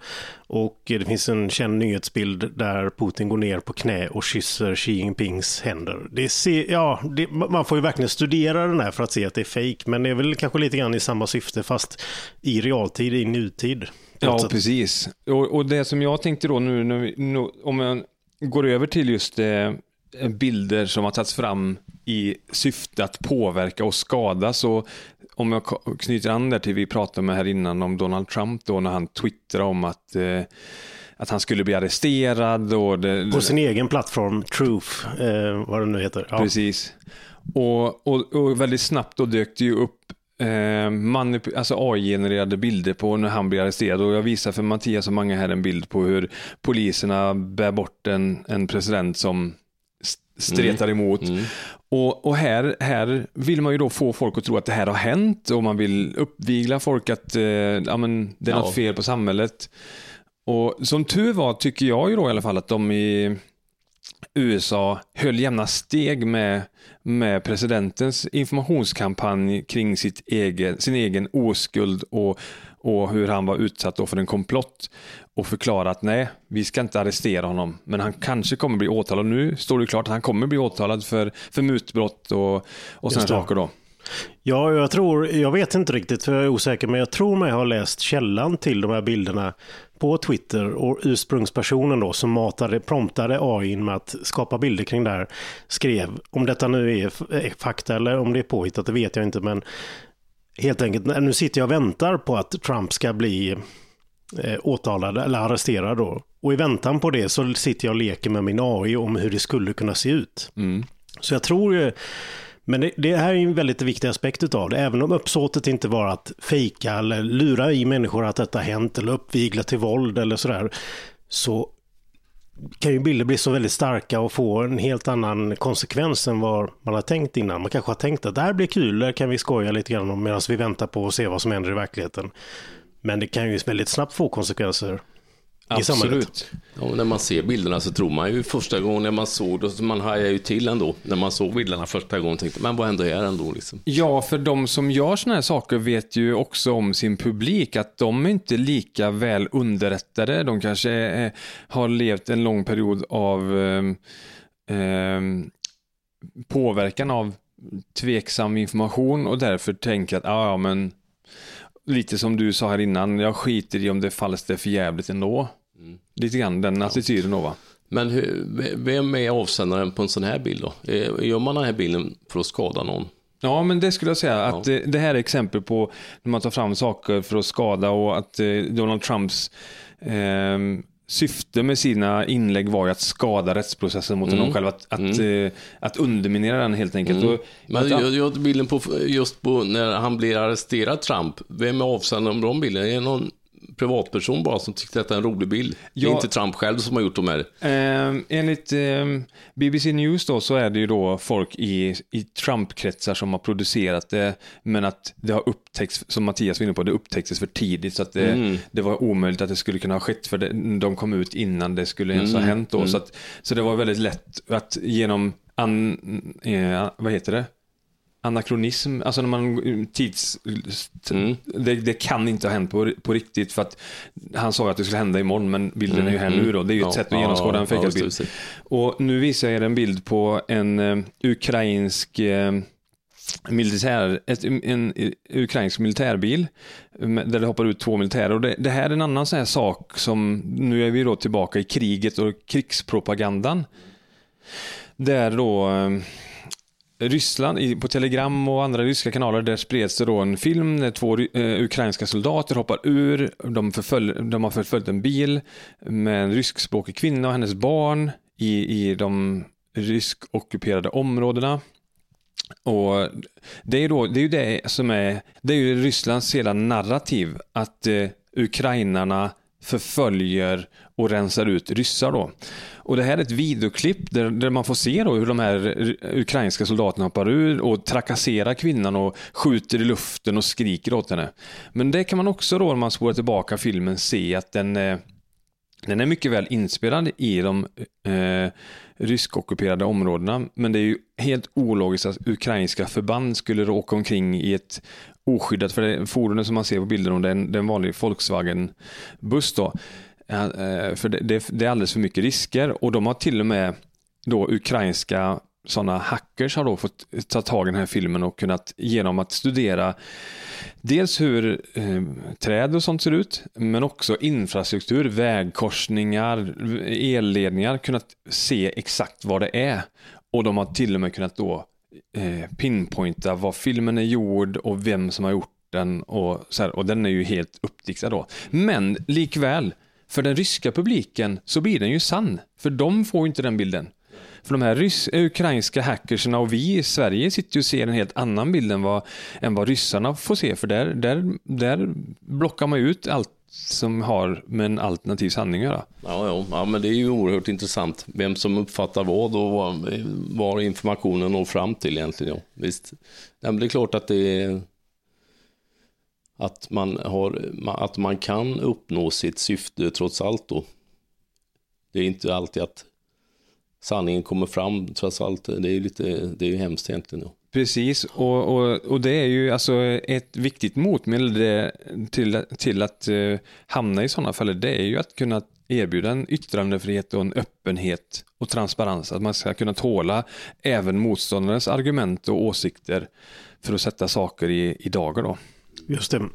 Och det finns en känd nyhetsbild där Putin går ner på knä och kysser Xi Jinpings händer. Det ser, ja, det, man får ju verkligen studera den här för att se att det är fejk, men det är väl kanske lite grann i samma syfte, fast i realtid, i nutid. Ja, sätt. precis. Och, och det som jag tänkte då nu, vi, nu om jag går över till just eh, bilder som har tagits fram i syfte att påverka och skada, så om jag knyter an där till vi pratade med här innan om Donald Trump då när han twittrade om att, eh, att han skulle bli arresterad och det, På sin egen plattform, Truth, eh, vad det nu heter. Ja. Precis. Och, och, och väldigt snabbt då dök det ju upp eh, alltså AI-genererade bilder på när han blir arresterad. Och jag visar för Mattias och många här en bild på hur poliserna bär bort en, en president som st- stretar emot. Och, och här, här vill man ju då få folk att tro att det här har hänt och man vill uppvigla folk att eh, ja, men det är Ja. något fel på samhället. Och som tur var tycker jag ju då i alla fall att de i USA höll jämna steg med, med presidentens informationskampanj kring sitt egen, sin egen oskuld och, och hur han var utsatt för en komplott och förklara att nej, vi ska inte arrestera honom, men han kanske kommer bli åtalad. Nu står det klart att han kommer bli åtalad för, för mutbrott och, och sådana saker då. Ja, jag tror, jag vet inte riktigt för jag är osäker, men jag tror mig ha läst källan till de här bilderna på Twitter och ursprungspersonen då som matade, promptade AI med att skapa bilder kring det här skrev, om detta nu är, fakta eller om det är påhittat, det vet jag inte, men helt enkelt, nu sitter jag och väntar på att Trump ska bli eh, åtalad eller arresterad då. och i väntan på det så sitter jag och leker med min AI om hur det skulle kunna se ut. Mm. Så jag tror ju, men det, det här är en väldigt viktig aspekt av det. Även om uppsåtet inte var att fejka eller lura i människor att detta hänt eller uppvigla till våld eller sådär. Så kan ju bilder bli så väldigt starka och få en helt annan konsekvens än vad man har tänkt innan. Man kanske har tänkt att det här blir kul, det kan vi skoja lite grann om medan vi väntar på att se vad som händer i verkligheten. Men det kan ju väldigt snabbt få konsekvenser i samhället. Absolut. Ja, när man ser bilderna så tror man ju första gången när man såg det, man hajar ju till ändå. När man såg bilderna första gången tänkte men vad hände här ändå liksom. Ja, för de som gör såna här saker vet ju också om sin publik att de är inte lika väl underrättade. De kanske eh, har levt en lång period av eh, eh, påverkan av tveksam information och därför tänker att ah, ja, men lite som du sa här innan, jag skiter i om det är falskt eller för jävligt ändå. Lite grann den attityden då va? Men hur, vem är avsändaren på en sån här bild då? Eh, Gör man den här bilden för att skada någon? Ja, men det skulle jag säga. Att det, det här är exempel på när man tar fram saker för att skada och att eh, Donald Trumps eh, syfte med sina inlägg var ju att skada rättsprocessen mot honom själv. Att, att, eh, att underminera den helt enkelt. Och, Men jag, jag bilden på just på när han blir arresterad, Trump. Vem är avsändaren på de bilderna? Är det någon privatperson bara som tyckte att det är en rolig bild? Det är Ja. inte Trump själv som har gjort de här. Eh, enligt eh, BBC News då så är det ju då folk i, i Trump-kretsar som har producerat det, men att det har upptäckts, som Mattias var inne på, det upptäcktes för tidigt så att det, det var omöjligt att det skulle kunna ha skett för det, de kom ut innan det skulle ens ha hänt då. Så, att, så det var väldigt lätt att genom, an, eh, vad heter det? Anakronism, alltså när man tids... Det, det kan inte ha hänt på, på riktigt för att han sa att det skulle hända imorgon men bilden är ju här nu då. Det är ju ett Ja, sätt att genomskåda ja, en fejkad bild. Och nu visar jag er en bild på en eh, ukrainsk eh, militär, ett, en, en ukrainsk militärbil där det hoppar ut två militärer. Och det, det här är en annan sån här sak som, nu är vi då tillbaka i kriget och krigspropagandan. Där då eh, Ryssland, på Telegram och andra ryska kanaler, där spreds det då en film när två eh, ukrainska soldater hoppar ur. De, förfölj, de har förföljt en bil med en ryskspråkig kvinna och hennes barn i, i de ryskockuperade områdena. Och det är, då, det är ju det som är, det är ju Rysslands hela narrativ att eh, ukrainarna förföljer och rensar ut ryssar då. Och det här är ett videoklipp där, där man får se då hur de här ukrainska soldaterna hoppar ur och trakasserar kvinnan och skjuter i luften och skriker åt henne. Men det kan man också då, om man spårar tillbaka filmen, se att den eh, den är mycket väl inspelad i de eh, ryskockuperade områdena, men det är ju helt ologiskt att ukrainska förband skulle åka omkring i ett oskyddat, för det fordonet som man ser på bilden, det är en, det är en vanlig Volkswagen-buss då. Eh, för det, det, det är alldeles för mycket risker och de har till och med då ukrainska sådana hackers har då fått ta tag i den här filmen och kunnat genom att studera dels hur eh, träd och sånt ser ut, men också infrastruktur, vägkorsningar, elledningar, kunnat se exakt vad det är. Och de har till och med kunnat då eh, pinpointa vad filmen är gjord och vem som har gjort den och, så här, och den är ju helt uppdiktad då. Men likväl, för den ryska publiken så blir den ju sann, för de får ju inte den bilden. För de här rys- ukrainska hackerserna och vi i Sverige sitter ju och ser en helt annan bild än vad, än vad ryssarna får se. För där, där, där blockar man ju ut allt som har med en alternativ sanning att göra. Ja, ja, ja, men det är ju oerhört intressant. Vem som uppfattar vad och var, var informationen når fram till egentligen. Ja. Visst. Ja, men det är klart att det är att man, har, att man kan uppnå sitt syfte trots allt då. Det är inte alltid att sanningen kommer fram trots allt. Det är ju lite, det är ju hemskt egentligen. Ja. Precis, och, och, och det är ju alltså ett viktigt motmedel det, till, till att eh, hamna i sådana fall. Det är ju att kunna erbjuda en yttrandefrihet och en öppenhet och transparens. Att man ska kunna tåla även motståndarens argument och åsikter för att sätta saker i, i dagar. Då. Just det.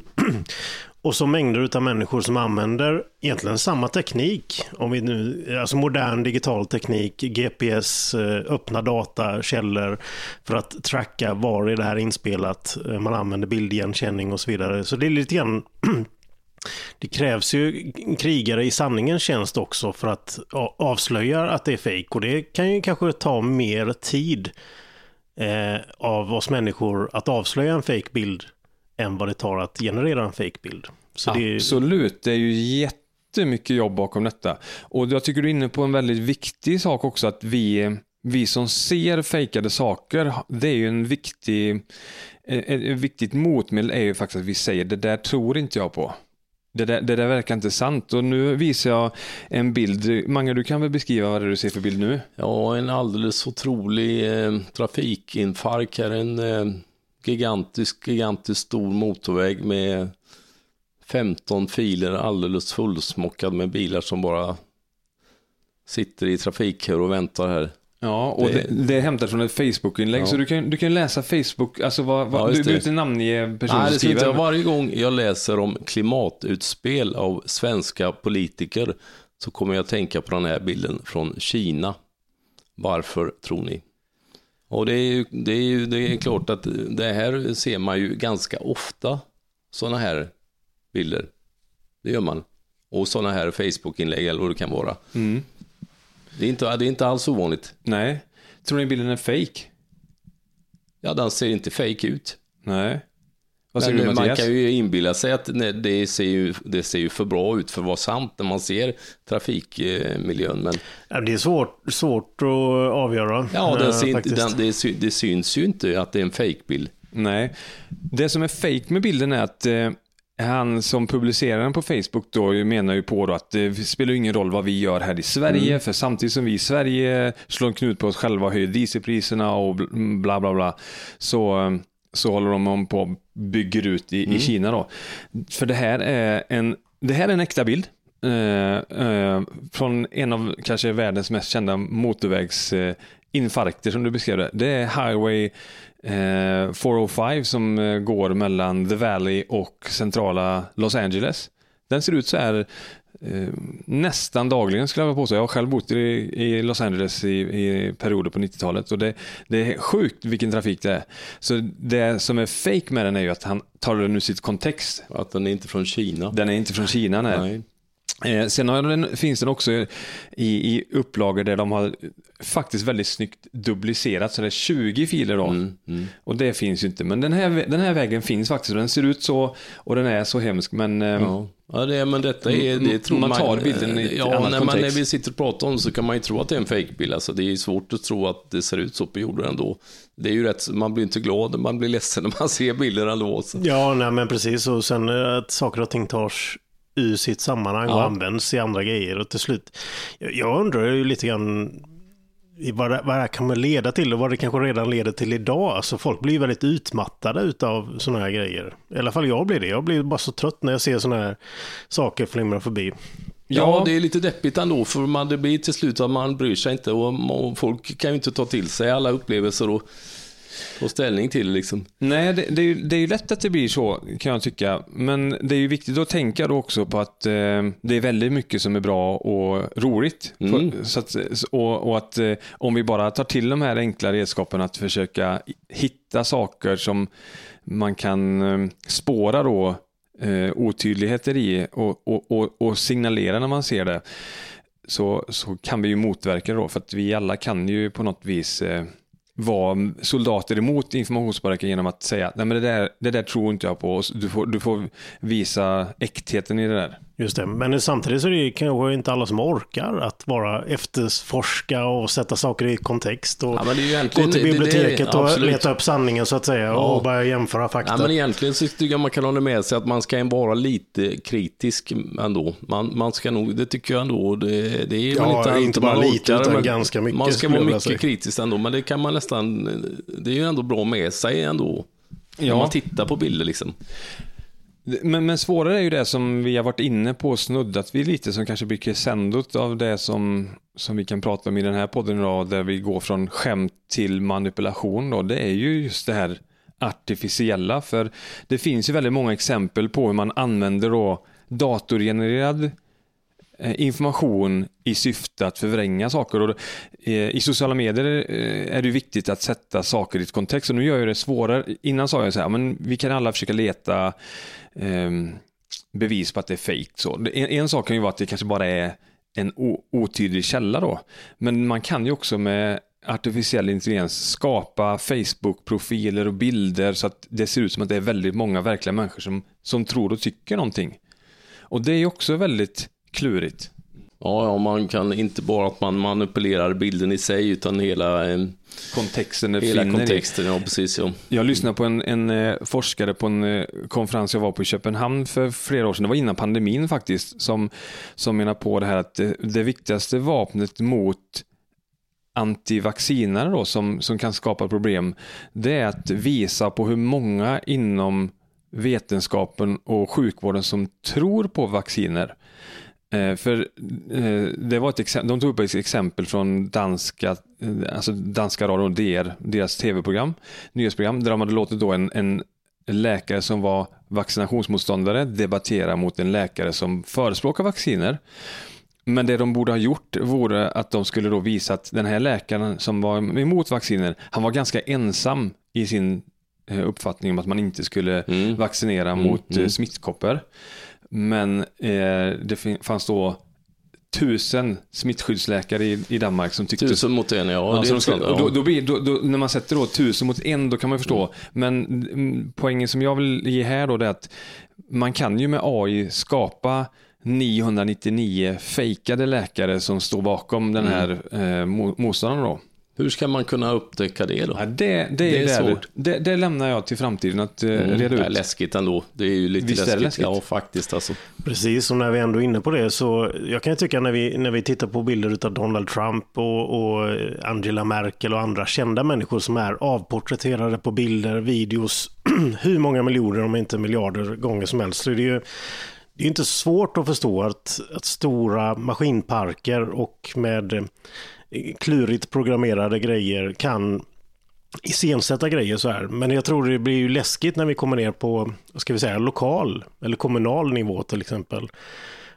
Och så mängder av människor som använder egentligen samma teknik. Om vi nu, alltså modern digital teknik, GPS, eh, öppna data, källor för att tracka var är det här inspelat. Eh, man använder bildigenkänning och så vidare. Så det är lite grann det krävs ju krigare i sanningens tjänst också för att avslöja att det är fejk och det kan ju kanske ta mer tid eh, av oss människor att avslöja en fejkbild än vad det tar att generera en fejkbild. Så det, Absolut, det är ju jättemycket jobb bakom detta. Och jag tycker du är inne på en väldigt viktig sak också, att vi, vi som ser fejkade saker, det är ju en viktig, ett, ett viktigt motmedel är ju faktiskt att vi säger det där tror inte jag på. Det där, det där verkar inte sant. Och nu visar jag en bild. Mange, du kan väl beskriva vad det är du ser för bild nu? Ja, en alldeles otrolig eh, trafikinfarkt här. En eh, gigantisk, gigantisk stor motorväg med 15 filer alldeles fullsmockad med bilar som bara sitter i trafikkör och väntar här. Ja, och det, Det- det är hämtat från ett Facebook-inlägg. Ja. Så du kan, du kan läsa Facebook, alltså vad, vad, Ja, du behöver inte namnge personen Nej, det skriver. varje gång jag läser om klimatutspel av svenska politiker så kommer jag tänka på den här bilden från Kina. Varför tror ni? Och det är ju, det är ju det är klart att det här ser man ju ganska ofta, sådana här bilder. Det gör man. Och sådana här Facebook-inlägg eller vad det kan vara. Mm. Det är inte, det är inte alls ovanligt. Nej. Tror ni bilden är fake? Ja, den ser inte fake ut. Nej. Vad säger Men du man kan ju inbilla sig att nej, det ser, ju, det ser ju för bra ut för att vara sant när man ser trafikmiljön. Men ja, det är svårt, svårt att avgöra. ja, den eh, ser inte, den, det, sy- det syns ju inte att det är en fejkbild. Nej. Det som är fake med bilden är att eh, han som publicerar den på Facebook då menar ju på att det spelar ingen roll vad vi gör här i Sverige, Mm. för samtidigt som vi i Sverige slår en knut på oss själva och höjer dieselpriserna och bl- bla bla bla, så, så håller de om på och bygger ut i, Mm. i Kina då. För det här är en, det här är en äkta bild. Eh, eh, från en av kanske världens mest kända motorvägsinfarkter eh, som du beskrev det. Det är Highway eh, 405 som eh, går mellan The Valley och centrala Los Angeles. Den ser ut så här eh, nästan dagligen skulle jag påstå. Jag har själv bott i, i Los Angeles i, i perioder på 90-talet och det, det är sjukt vilken trafik det är. Så det som är fake med den är ju att han tar den ur sitt kontext. Att den är inte från Kina. Den är inte från Kina. Nej. Nej. Eh, sen har den, finns den också i, i upplagor där de har faktiskt väldigt snyggt duplicerat, så det är 20 filer då. Mm, mm. Och det finns ju inte, men den här, den här vägen finns faktiskt och den ser ut så och den är så hemsk. Men eh, Ja. ja, det är, men detta är, det tror Man man... tar bilden i ett ja, annat när, man, när kontext. vi sitter och pratar om det så kan man ju tro att det är en fejkbild. Alltså, det är svårt att tro att det ser ut så på jorden ändå. Det är ju rätt, man blir inte glad, man blir ledsen när man ser bilder ändå. Så. Ja, nej, men precis. Och sen eh, att saker och ting tas ur sitt sammanhang och Ja. används i andra grejer. Och till slut, jag, undrar ju lite grann vad det, vad det här kommer leda till och vad det kanske redan leder till idag. Alltså folk blir väldigt utmattade utav sådana här grejer. I alla fall jag blir det. Jag blir bara så trött när jag ser sådana här saker flimra förbi. Ja, det är lite deppigt ändå, för man, det blir till slut att man bryr sig inte och, och folk kan ju inte ta till sig alla upplevelser och ta ställning till liksom. Nej, det, det, är ju, det är ju lätt att det blir så kan jag tycka. Men det är ju viktigt att tänka då också på att eh, det är väldigt mycket som är bra och roligt. Mm. För, så att, och, och att eh, om vi bara tar till de här enkla redskapen att försöka hitta saker som man kan eh, spåra då eh, otydligheter i och, och, och, och signalera när man ser det. Så, så kan vi ju motverka det då för att vi alla kan ju på något vis eh, vara soldater emot informationspåverkan genom att säga nej men det där, det där tror inte jag på. Du får, du får visa äktheten i det där. Just det, men samtidigt så är det kanske inte alla som orkar att vara efterforska och sätta saker i kontext och Ja, det gå till det- det- biblioteket och leta upp sanningen så att säga Ja. och börja jämföra fakta. Ja, men egentligen så tycker jag man kan hålla med sig att man ska vara lite kritisk ändå. Man, man ska nog, det tycker jag ändå, det, det är Ja, inte inte bara lite, orkar, utan ganska mycket, Man ska vara mycket kritisk ändå, men det kan man nästan, det är ju ändå bra med sig ändå. När Ja. man tittar på bilder liksom. Men, men svårare är ju det som vi har varit inne på och snuddat vid lite som kanske blir crescendot av det som, som vi kan prata om i den här podden idag där vi går från skämt till manipulation. Då. Det är ju just det här artificiella för det finns ju väldigt många exempel på hur man använder då datorgenererad eh, Eh, information i syfte att förvränga saker. Och, eh, I sociala medier eh, är det viktigt att sätta saker i ett kontext. Och nu gör jag det svårare. Innan sa jag så här, men vi kan alla försöka leta ehm, bevis på att det är fake. Så. En, en sak kan ju vara att det kanske bara är en o, otydlig källa då. Men man kan ju också med artificiell intelligens skapa Facebook-profiler och bilder så att det ser ut som att det är väldigt många verkliga människor som, som tror och tycker någonting. Och det är också väldigt klurigt. Ja, ja, man kan inte bara att man manipulerar bilden i sig utan hela, eh, Kontexten hela i. kontexten. Ja, precis. Ja. Jag lyssnade på en, en eh, forskare på en eh, konferens jag var på i Köpenhamn för flera år sedan, det var innan pandemin faktiskt, som, som menar på det här att det, det viktigaste vapnet mot antivaccinare då, som, som kan skapa problem, det är att visa på hur många inom vetenskapen och sjukvården som tror på vacciner. Eh, för eh, det var ett exempel, de tog upp ett exempel från danska, eh, alltså danska radion DR, deras tv-program, nyhetsprogram, där de hade låtit då en, en läkare som var vaccinationsmotståndare debattera mot en läkare som förespråkar vacciner. Men det de borde ha gjort vore att de skulle då visa att den här läkaren som var emot vacciner, han var ganska ensam i sin uppfattning om att man inte skulle Mm. vaccinera Mm, mot mm. smittkoppor. Men eh, det fanns då tusen smittskyddsläkare i, i Danmark som tyckte Tusen mot en, ja. Då, då blir, då, då, när man sätter då tusen mot en, då kan man förstå. Men mm, poängen som jag vill ge här då, det är att man kan ju med AI skapa 999 fejkade läkare som står bakom den här eh, mo- motståndaren då. Hur ska man kunna upptäcka det då? Ja, det, det, Det är är svårt. Det, det lämnar jag till framtiden att eh, Mm, reda det är ut. läskigt ändå. Det är ju lite Visst är läskigt. det läskigt? Ja, faktiskt alltså. Precis, och när vi ändå är inne på det så jag kan ju tycka när vi, när vi tittar på bilder av Donald Trump och, och Angela Merkel och andra kända människor som är avporträtterade på bilder, videos, hur många miljoner om inte miljarder gånger som helst. Så det är ju det är inte svårt att förstå att, att stora maskinparker och med eh, klurigt programmerade grejer kan iscensätta grejer så här. Men jag tror det blir ju läskigt när vi kommer ner på, ska vi säga, lokal eller kommunal nivå till exempel.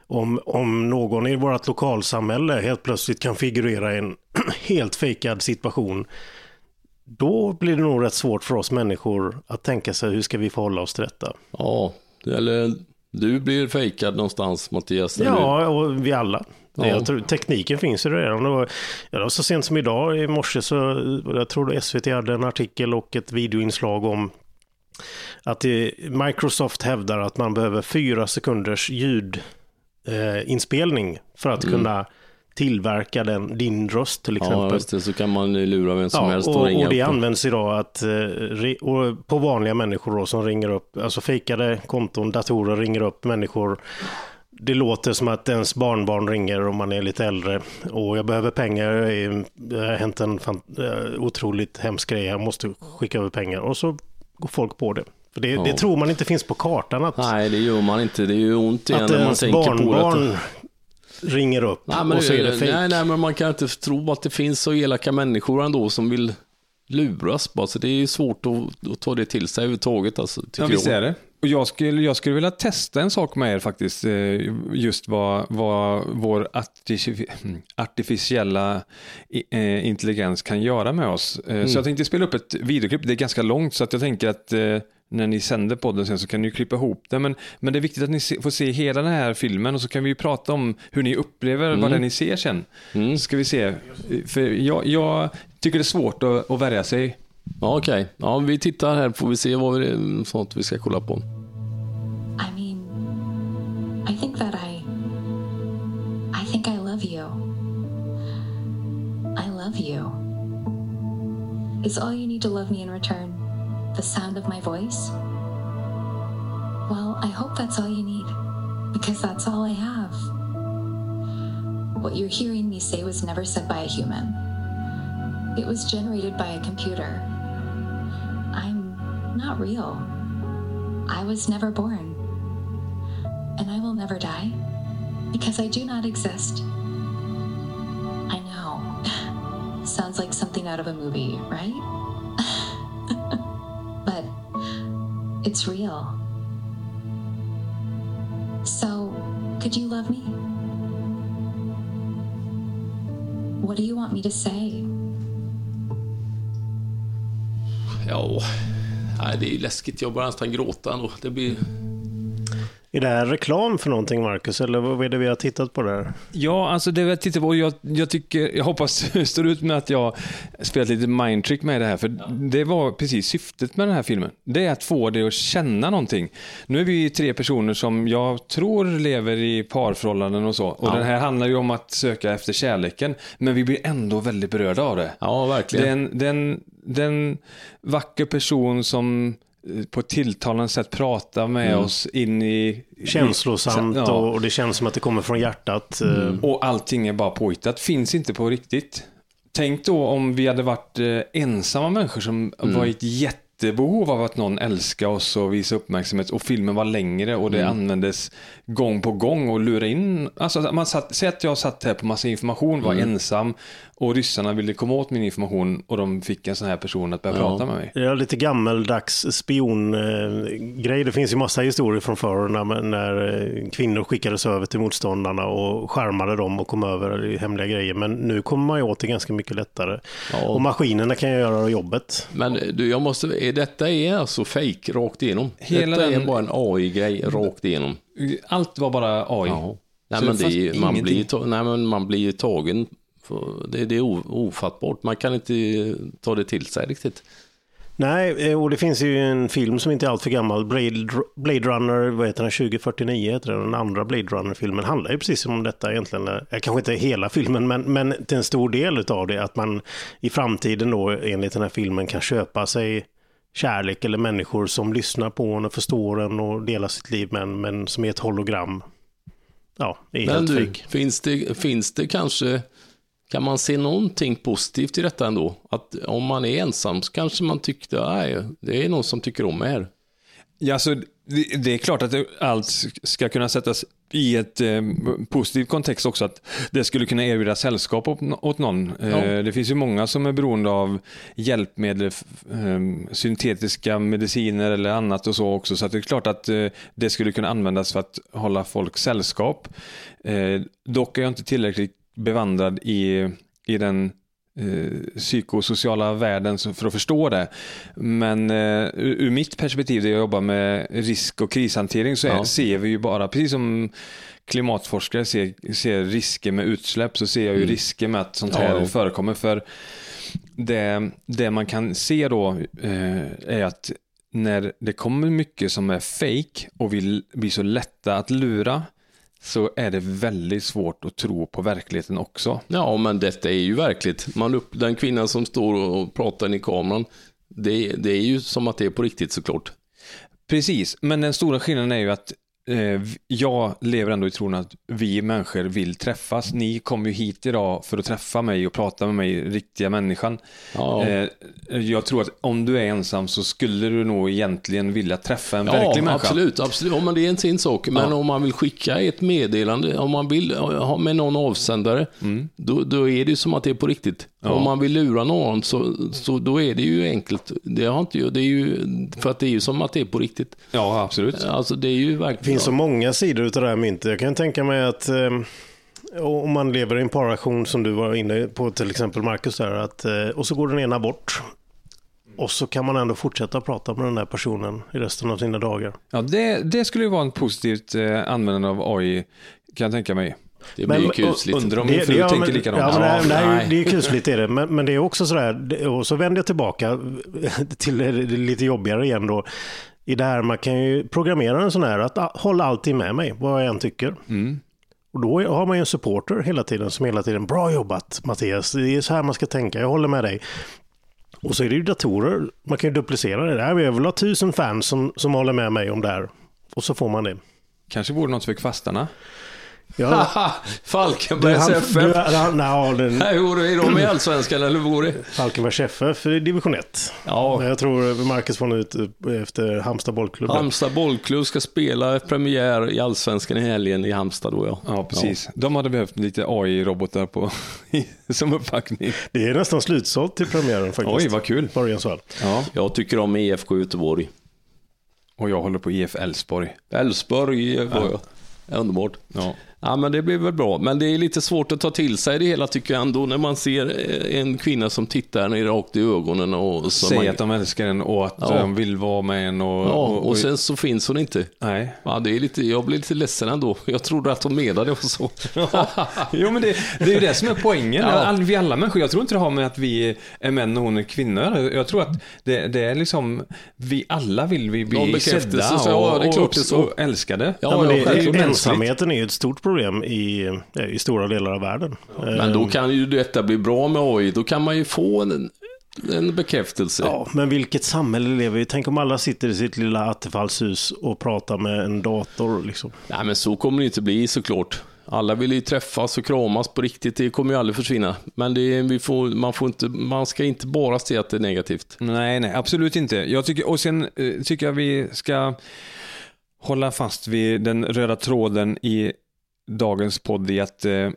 Om, om någon i vårt lokalsamhälle helt plötsligt kan figurera i en helt fejkad situation. Då blir det nog rätt svårt för oss människor att tänka sig hur ska vi förhålla oss till detta. Ja, eller du blir fejkad någonstans Mattias. Ja, och vi alla. Ja. Jag tror, tekniken finns ju redan. Det var, ja, det var så sent som idag i morse så jag tror SVT hade en artikel och ett videoinslag om att det, Microsoft hävdar att man behöver fyra sekunders ljudinspelning eh, för att kunna tillverka den, din röst till exempel. Ja, just det. Så kan man lura vem som Ja, helst och, och, ringa och det upp. används idag att, eh, på vanliga människor då, som ringer upp, alltså fejkade konton, datorer ringer upp människor. Det låter som att ens barnbarn ringer om man är lite äldre och jag behöver pengar, jag är- det har hänt en fan, eh, otroligt hemsk grej, jag måste skicka över pengar och så går folk på det. För det, Ja. det tror man inte finns på kartan att, Nej, det gör man inte. Det är ju ont igen att när man tänker på det. barnbarn ringer upp Nej, men, och så är det fejk. nej, nej, men man kan inte tro att det finns så elaka människor ändå som vill luras bara. Så det är ju svårt att, att ta det till sig överhuvudtaget. Alltså, Ja, visst är det. Och jag skulle, jag skulle vilja testa en sak med er faktiskt. eh, Just vad, vad vår artifici- artificiella eh, intelligens kan göra med oss. Eh, Så jag tänkte spela upp ett videoklipp. Det är ganska långt så att jag tänker att när ni sänder podden sen så kan ni klippa ihop det. Men, men det är viktigt att ni se, får se hela den här filmen och så kan vi ju prata om hur ni upplever vad det ni ser sen. Så ska vi se. För jag, jag tycker det är svårt att, att värja sig. Okej. Ja, vi tittar här får vi se vad är sånt vi ska kolla på. I mean, I think that I. I think I love you. I love you. Is all you need to love me in return the sound of my voice? Well, I hope that's all you need, because that's all I have. What you're hearing me say was never said by a human, it was generated by a computer. Not real. I was never born. And I will never die because I do not exist. I know. Sounds like something out of a movie, right? but it's real. So, could you love me? What do you want me to say? Ja, nej, det är läskigt. Jag börjar nästan gråta ändå. Det blir... Är det här reklam för någonting, Marcus? Eller vad är det vi har tittat på där? Ja, alltså det jag tittar på, jag, jag, tycker, jag hoppas det står ut med att jag spelat lite mindtrick med det här, för det var precis syftet med den här filmen. Det är att få dig att känna någonting. Nu är vi tre personer som jag tror lever i parförhållanden och så, och Ja. den här handlar ju om att söka efter kärleken, men vi blir ändå väldigt berörda av det. Ja, verkligen. Den, den, den vacker person som eh, på ett tilltalande sätt pratar med Mm. oss in i... Känslosamt Ja. och, det känns som att det kommer från hjärtat. eh, Och allting är bara påhittat, finns inte på riktigt. Tänk då om vi hade varit eh, ensamma människor som var i ett jättebehov av att någon älskar oss och visa uppmärksamhet och filmen var längre och det användes gång på gång och lura in. Alltså man satt, säg att jag satt här på massa information, var ensam och ryssarna ville komma åt min information och de fick en sån här person att börja Ja. prata med mig. Det är lite gammeldags spiongrej. Det finns ju massa historier från förr när, när eh, kvinnor skickades över till motståndarna och skärmade dem och kom över i hemliga grejer. Men nu kommer man ju åt det ganska mycket lättare. Ja. Och maskinerna kan ju göra jobbet. Men du, jag måste, är detta är alltså fake rakt igenom? Hela detta är den- bara en AI-grej rakt igenom? Allt var bara AI. Ja. Nej, men det är, man, ingenting. blir, nej, men man blir ju tagen. Det, det är ofattbart. Man kan inte ta det till sig riktigt. Nej, eh, och det finns ju en film som inte är alltför gammal. Blade, Blade Runner, vad heter den? 2049 heter den. Den andra Blade Runner-filmen handlar ju precis om detta egentligen. Eh, Kanske inte hela filmen, men, men till en stor del av det. Att man i framtiden då enligt den här filmen kan köpa sig kärlek eller människor som lyssnar på en och förstår en och delar sitt liv med en, men som är ett hologram. Ja, det är Men helt du, finns det, finns det kanske, kan man se någonting positivt i detta ändå? Att om man är ensam så kanske man tyckte, nej, det är någon som tycker om här. Ja, alltså, det, det är klart att allt ska kunna sättas i ett eh, positiv kontext också. Att det skulle kunna erbjuda sällskap åt, någon. Eh, det finns ju många som är beroende av hjälpmedel, eh, syntetiska mediciner eller annat och så också. Så att det är klart att eh, det skulle kunna användas för att hålla folk sällskap. Eh, dock är jag inte tillräckligt bevandrad i, i den eh, psykosociala världen för att förstå det. Men eh, ur, ur mitt perspektiv, där jag jobbar med risk och krishantering, så är, Ja. ser vi ju bara, precis som klimatforskare ser, ser risker med utsläpp, så ser jag ju risker med att sånt här Ja, ja. förekommer. För det, det man kan se då eh, är att när det kommer mycket som är fake och vill bli så lätta att lura, så är det väldigt svårt att tro på verkligheten också. Ja, men detta är ju verkligt. Man upp, den kvinnan som står och pratar i kameran, det, det är ju som att det är på riktigt såklart. Precis, men den stora skillnaden är ju att jag lever ändå i tron att vi människor vill träffas. Ni kom ju hit idag för att träffa mig och prata med mig, riktiga människan. Ja. Eh, jag tror att om du är ensam så skulle du nog egentligen vilja träffa en Ja, verklig människa. absolut. absolut. Ja, men det är en sin sak. Men Ja. om man vill skicka ett meddelande, om man vill ha med någon avsändare, då, då är det som att det är på riktigt. Ja. Om man vill lura någon, så, så då är det ju enkelt. Det har inte, det är ju, för att det är ju som att det är på riktigt. Ja, absolut. Alltså det är ju verkligen... Finns så många sidor av det här myntet. Jag kan tänka mig att eh, om man lever i en parrelation som du var inne på, till exempel Marcus, där, att, eh, och så går den ena bort. Och så kan man ändå fortsätta prata med den där personen i resten av sina dagar. Ja, det, det skulle ju vara ett positivt eh, användande av AI, kan jag tänka mig. Det blir Men- kusligt. Undrar om min fru ja, tänker men- likadant. Ja, men är, nej. det är kusligt är det. Men, men det är också sådär, och så vänder jag tillbaka till det lite jobbigare igen då. I det här, man kan ju programmera en sån här att ah, hålla alltid med mig, vad jag än tycker. Mm. Och då har man ju en supporter hela tiden som hela tiden, bra jobbat Mattias, det är så här man ska tänka, jag håller med dig. Och så är det ju datorer, man kan ju duplicera det där. Jag vill ha tusen fans som, som håller med mig om det här. Och så får man det. Kanske vore något för kvastarna. Ja, Falkenbergs FF. du, han, no, den, Nej, vore- är de i Allsvenskan eller vore Falkenbergs FF i division 1. Ja, Jag tror Marcus får ut efter Halmstad bollklubb. Halmstad bollklubb ska spela premiär i Allsvenskan i helgen i Halmstad då ja. Ja, precis. De hade behövt lite AI-robotar på, som uppbackning. Det är nästan slutsålt till premiären faktiskt. Oj, vad kul. Örjansvall. Ja. Jag tycker om IFK Göteborg. Och jag håller på IF Elfsborg. Elfsborg var jag. Underbart. Ja. Ja, men det blir väl bra. Men det är lite svårt att ta till sig det hela tycker jag ändå när man ser eh, en kvinna som tittar ner rakt i ögonen och Säger man... att de älskar en och att Ja. de vill vara med en. Och, Ja, och, och sen så finns hon inte. Nej. Ja, det är lite, jag blir lite ledsen ändå. Jag trodde att hon menade och så. Jo, men det, det är ju det som är poängen. Ja. All, vi alla människor, jag tror inte det har med att vi är män och hon är kvinnor. Jag tror att det, det är liksom, vi alla vill vi bli sedda ja, och, det och, det så. och älskade. Ja, Ja, men det, är, mänskligt. ensamheten är ju ett stort problem i, i stora delar av världen. Men då kan ju detta bli bra med AI. Då kan man ju få en, en bekräftelse. Ja, men vilket samhälle lever vi i? Tänk om alla sitter i sitt lilla attefallshus och pratar med en dator. Liksom. Nej, men så kommer det inte bli såklart. Alla vill ju träffas och kramas på riktigt. Det kommer ju aldrig försvinna. Men det vi får, man, får inte, man ska inte bara se att det är negativt. Nej, nej, absolut inte. Jag tycker, och sen eh, tycker jag vi ska hålla fast vid den röda tråden i dagens podd i att eh,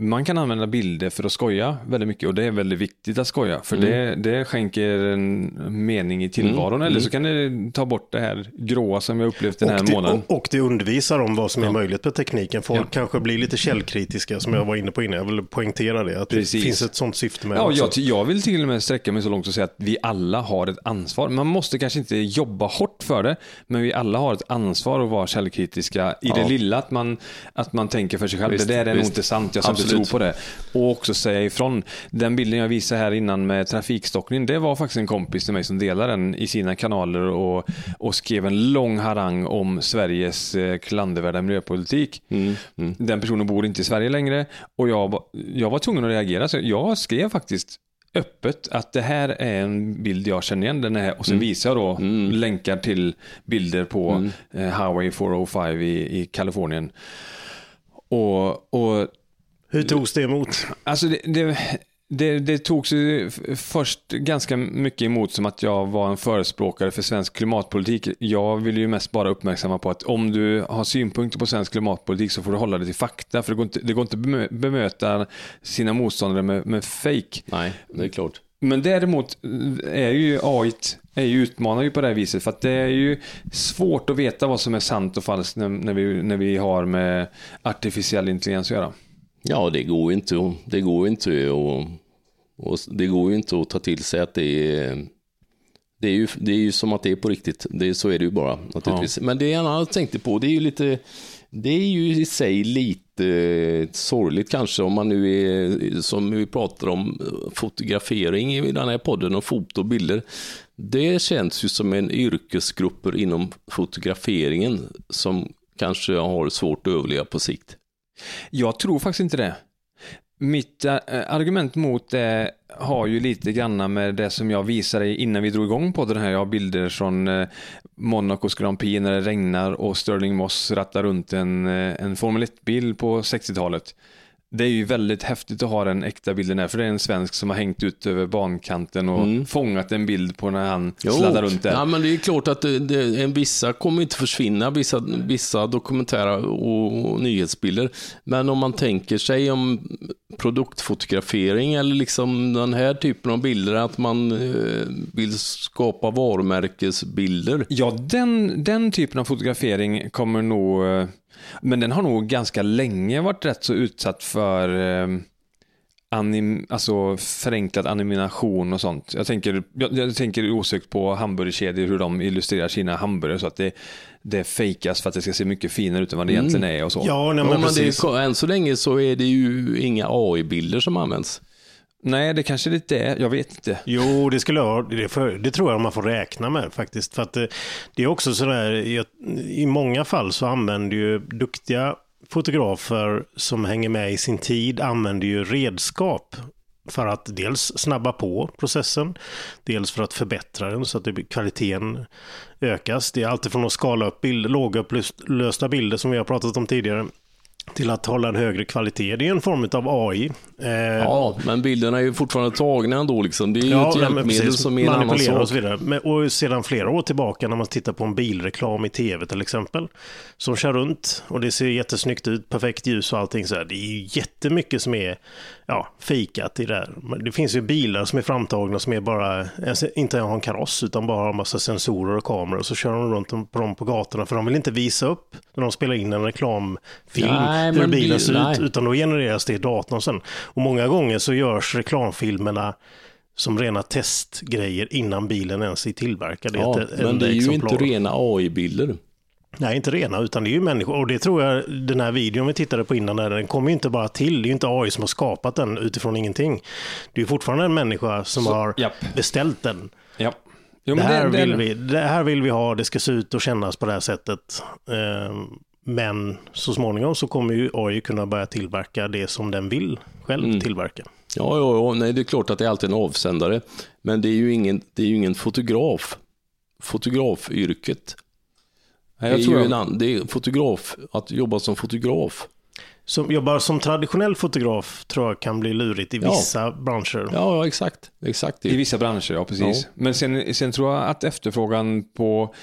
man kan använda bilder för att skoja väldigt mycket och det är väldigt viktigt att skoja för det, det skänker en mening i tillvaron eller så kan det ta bort det här gråa som jag upplevt den här det, månaden. och, och det undervisar om vad som är möjligt med tekniken. Folk Ja. kanske blir lite källkritiska som jag var inne på innan. Jag vill poängtera det. Att Precis. det finns ett sånt syfte med det Ja, jag, jag vill till och med sträcka mig så långt och säga att vi alla har ett ansvar. Man måste kanske inte jobba hårt för det, men vi alla har ett ansvar att vara källkritiska i det Ja. lilla, att man, att man tänker för sig själv. Visst, det där är nog visst. inte sant, jag ska tro på det. Och också säga ifrån. Den bilden jag visade här innan med trafikstockning, det var faktiskt en kompis till mig som delade den i sina kanaler och, och skrev en lång harang om Sveriges eh, klandervärda miljöpolitik. Mm, mm. Den personen bor inte i Sverige längre och jag, jag var tvungen att reagera. Så jag skrev faktiskt öppet att det här är en bild jag känner igen. Den är, och sen visar jag då länkar till bilder på eh, Highway 405 i, i Kalifornien. Och, och Hur togs det emot? Alltså det, det, det, det togs först ganska mycket emot som att jag var en förespråkare för svensk klimatpolitik. Jag vill ju mest bara uppmärksamma på att om du har synpunkter på svensk klimatpolitik så får du hålla dig till fakta. För det går inte, det går inte att bemö- bemöta sina motståndare med, med fake. Nej, det är klart. Men däremot är ju AI är ju utmanar ju på det här viset för att det är ju svårt att veta vad som är sant och falskt när, när, vi, när vi har med artificiell intelligens att göra. Ja, det går ju inte, det går inte att, och det går ju inte att ta till sig att det är det är, ju, det är ju som att det är på riktigt. Det, så är det ju bara naturligtvis. Men det en annan tänkte på, det är ju lite, det är ju i sig lite sorgligt kanske om man nu är, som vi pratar om, fotografering i den här podden och foto och bilder. Det känns ju som en yrkesgrupper inom fotograferingen som kanske har svårt att överleva på sikt. Jag tror faktiskt inte det. Mitt eh, argument mot det har ju lite grann med det som jag visade innan vi drog igång på den här. Jag har bilder från eh, Monacos Grand Prix när det regnar och Sterling Moss rattar runt en, eh, en Formel 1-bil på 60-talet. Det är ju väldigt häftigt att ha den äkta bilden där, för det är en svensk som har hängt ut över bankanten och fångat en bild på när han sladdar runt där. Ja, men det är klart att det, det, en, vissa kommer inte försvinna, vissa, vissa dokumentära och, och nyhetsbilder. Men om man tänker sig om produktfotografering eller liksom den här typen av bilder, att man eh, vill skapa varumärkesbilder. Ja, den, den typen av fotografering kommer nog, eh, men den har nog ganska länge varit rätt så utsatt för eh, anim, alltså förenklad animation och sånt. Jag tänker, jag, jag tänker osökt på hamburgerkedjor, hur de illustrerar sina hamburgare så att det, det fejkas för att det ska se mycket finare ut än vad det egentligen är och så. Ja, nej, Ja, men det precis. är, än så länge så är det ju inga AI-bilder som används. Nej, det kanske det inte är, jag vet inte. Jo, det skulle jag. Det, för, det tror jag man får räkna med faktiskt. För att det, det är också sådär, i, i många fall så använder ju duktiga fotografer som hänger med i sin tid, använder ju redskap för att dels snabba på processen, dels för att förbättra den så att det, kvaliteten ökas. Det är alltifrån att skala upp bild, lågupplösta bilder som vi har pratat om tidigare, till att hålla en högre kvalitet. Det är en form av AI. Eh, Ja, men bilderna är ju fortfarande tagna ändå. Liksom. Det är ju ett nej, men hjälpmedel precis. som är en annan Manipulera och sak. så vidare. Men, och sedan flera år tillbaka när man tittar på en bilreklam i tv till exempel. Som kör runt och det ser jättesnyggt ut, perfekt ljus och allting så här. Det är ju jättemycket som är ja, fejkat i det här. Det finns ju bilar som är framtagna som är bara, alltså, inte har en kaross utan bara har en massa sensorer och kameror och så kör de runt på dem på gatorna för de vill inte visa upp när de spelar in en reklamfilm. Nej, hur bilen ser nej. ut, utan då genereras det i datorn sen. Och många gånger så görs reklamfilmerna som rena testgrejer innan bilen ens är tillverkad. Ja, ett men det är ju exemplar. inte rena AI-bilder. Nej, inte rena, utan det är ju människor. Och det tror jag, den här videon vi tittade på innan, där, den kommer ju inte bara till. Det är ju inte AI som har skapat den utifrån ingenting. Det är ju fortfarande en människa som Så, har japp. beställt den. Ja. Jo, det, här det- vill det- vi, det här vill vi ha, det ska se ut och kännas på det här sättet. Ehm, Men så småningom så kommer ju AI kunna börja tillverka det som den vill själv Mm. tillverka. Ja, ja, ja, nej, det är klart att det är alltid en avsändare. Men det är ju ingen, det är ju ingen fotograf. Fotografyrket. Nej, det jag är tror ju jag- en det är fotograf, att jobba som fotograf. Som jobbar som traditionell fotograf tror jag kan bli lurigt i Ja. vissa branscher. Ja, ja exakt. exakt det. I vissa branscher, ja precis. Ja. Men sen, sen tror jag att efterfrågan på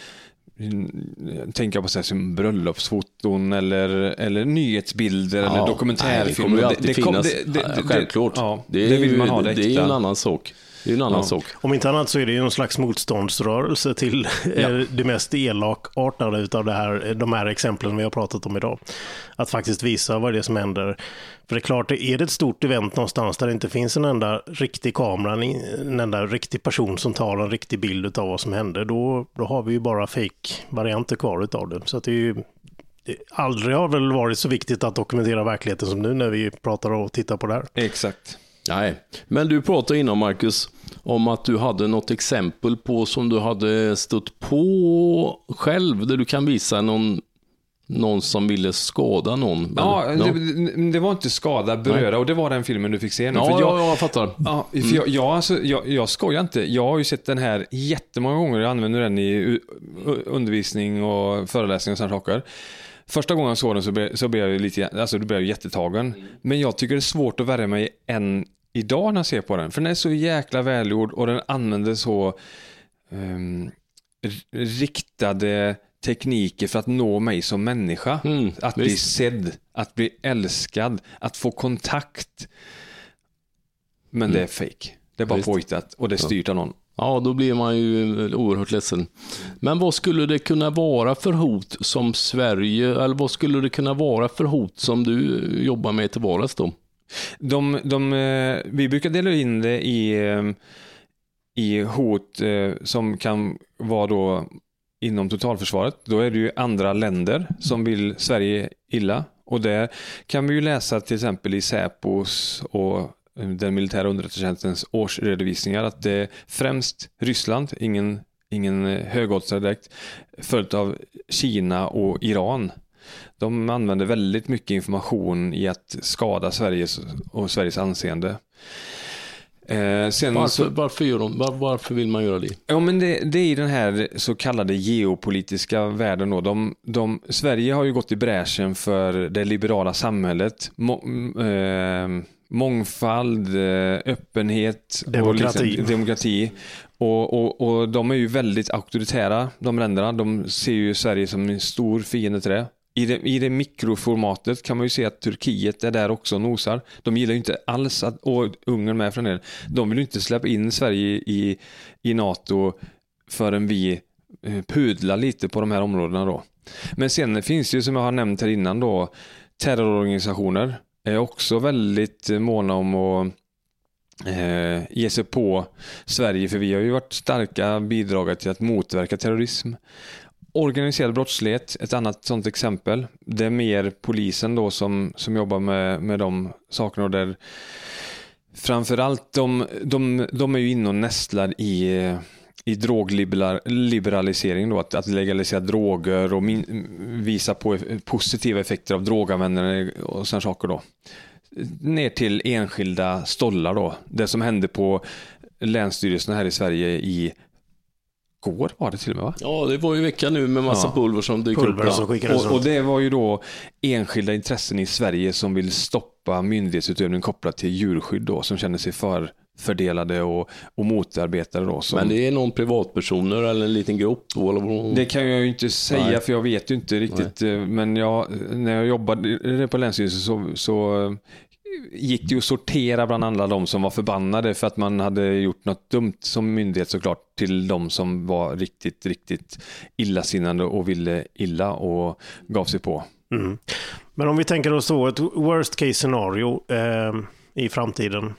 mm, tänker jag på så här, som bröllopsfoton eller, eller nyhetsbilder Ja, eller nej, dokumentärfilmer. Det kommer ju alltid finnas, det- det- ja, det- självklart. ja, det, är det vill ju, man ha det det är ju en annan sak. Det är en annan Ja. sak. Om inte annat så är det ju en slags motståndsrörelse till Ja. det mest elakartade utav det här, de här exemplen vi har pratat om idag. Att faktiskt visa vad det är som händer. För det är klart, är det ett stort event någonstans där det inte finns en enda riktig kamera, en en enda riktig person som tar en riktig bild utav vad som hände, då, då har vi ju bara fake-varianter kvar utav det. Så att det är ju det, aldrig har väl varit så viktigt att dokumentera verkligheten som nu när vi pratar och tittar på det här. Exakt. Nej, men du pratade innan Marcus om att du hade något exempel på som du hade stött på själv där du kan visa någon, någon som ville skada någon. Ja, eller? det, det var inte skada, beröra och det var den filmen du fick se nu. ja, för jag, ja, jag fattar. Ja, för jag, jag, alltså, jag, jag skojar inte. Jag har ju sett den här jättemånga gånger. Jag använder den i undervisning och föreläsningar och sådana saker. Första gången jag såg den så blev, så blev jag lite, alltså blev jag jättetagen. Men jag tycker det är svårt att värja mig än idag när jag ser på den. För den är så jäkla välgjord och den använder så r- riktade tekniker för att nå mig som människa. Mm, att bli visst. sedd, att bli älskad, att få kontakt. Men det är fake. Det är bara Mm. Visst. påhittat och det är styrt av någon. Ja, då blir man ju oerhört ledsen. Men vad skulle det kunna vara för hot som Sverige, eller vad skulle det kunna vara för hot som du jobbar med till vardags då? De, de, eh, vi brukar dela in det i, eh, i hot eh, som kan vara då inom totalförsvaret. Då är det ju andra länder som vill Sverige illa. Och där kan vi ju läsa till exempel i Säpos och den militära underrättelsetjänstens årsredovisningar att det är främst Ryssland, ingen, ingen högoddsare direkt, följt av Kina och Iran. De använder väldigt mycket information i att skada Sveriges och Sveriges anseende. Eh, sen Varför, så, varför, gör de, var, varför vill man göra det? ja, men det, det är i den här så kallade geopolitiska världen. Då. De, de, Sverige har ju gått i bräschen för det liberala samhället. Må, eh, mångfald, eh, öppenhet Demokrati. och liksom, demokrati. Och, och, och de är ju väldigt auktoritära, de länderna. De ser ju Sverige som en stor fiende till det. I det, I det mikroformatet kan man ju se att Turkiet är där också och nosar. De gillar ju inte alls, att, och Ungern med för den de vill ju inte släppa in Sverige i, i NATO förrän vi eh, pudlar lite på de här områdena då. Men sen finns det ju som jag har nämnt här innan då, terrororganisationer är också väldigt måna om att eh, ge sig på Sverige, för vi har ju varit starka bidragare till att motverka terrorism. Organiserad brottslighet, ett annat sådant exempel. Det är mer polisen då som, som jobbar med, med de sakerna där framförallt de, de, de är ju inne och nästlar i i drogliberalisering, då, att, att legalisera droger och min, visa på positiva effekter av droganvändare och sådana saker. Då. Ner till enskilda stollar då. Det som hände på länsstyrelserna här i Sverige i går var det till och med va? Ja, det var ju vecka nu med massa Ja. pulver som dyker Pulver upp. som Och, och det var ju då enskilda intressen i Sverige som vill stoppa myndighetsutövning kopplat till djurskydd då, som känner sig förfördelade och, och motarbetade då. Som, Men det är någon privatpersoner eller en liten grupp? då? Det kan jag ju inte säga Nej. för jag vet ju inte riktigt. eh, Men jag, när jag jobbade på Länsstyrelsen så, så eh, gick det ju att sortera bland alla de som var förbannade för att man hade gjort något dumt som myndighet såklart till de som var riktigt, riktigt illasinnade och ville illa och gav sig på. Mm. Men om vi tänker oss då ett worst case scenario eh, i framtiden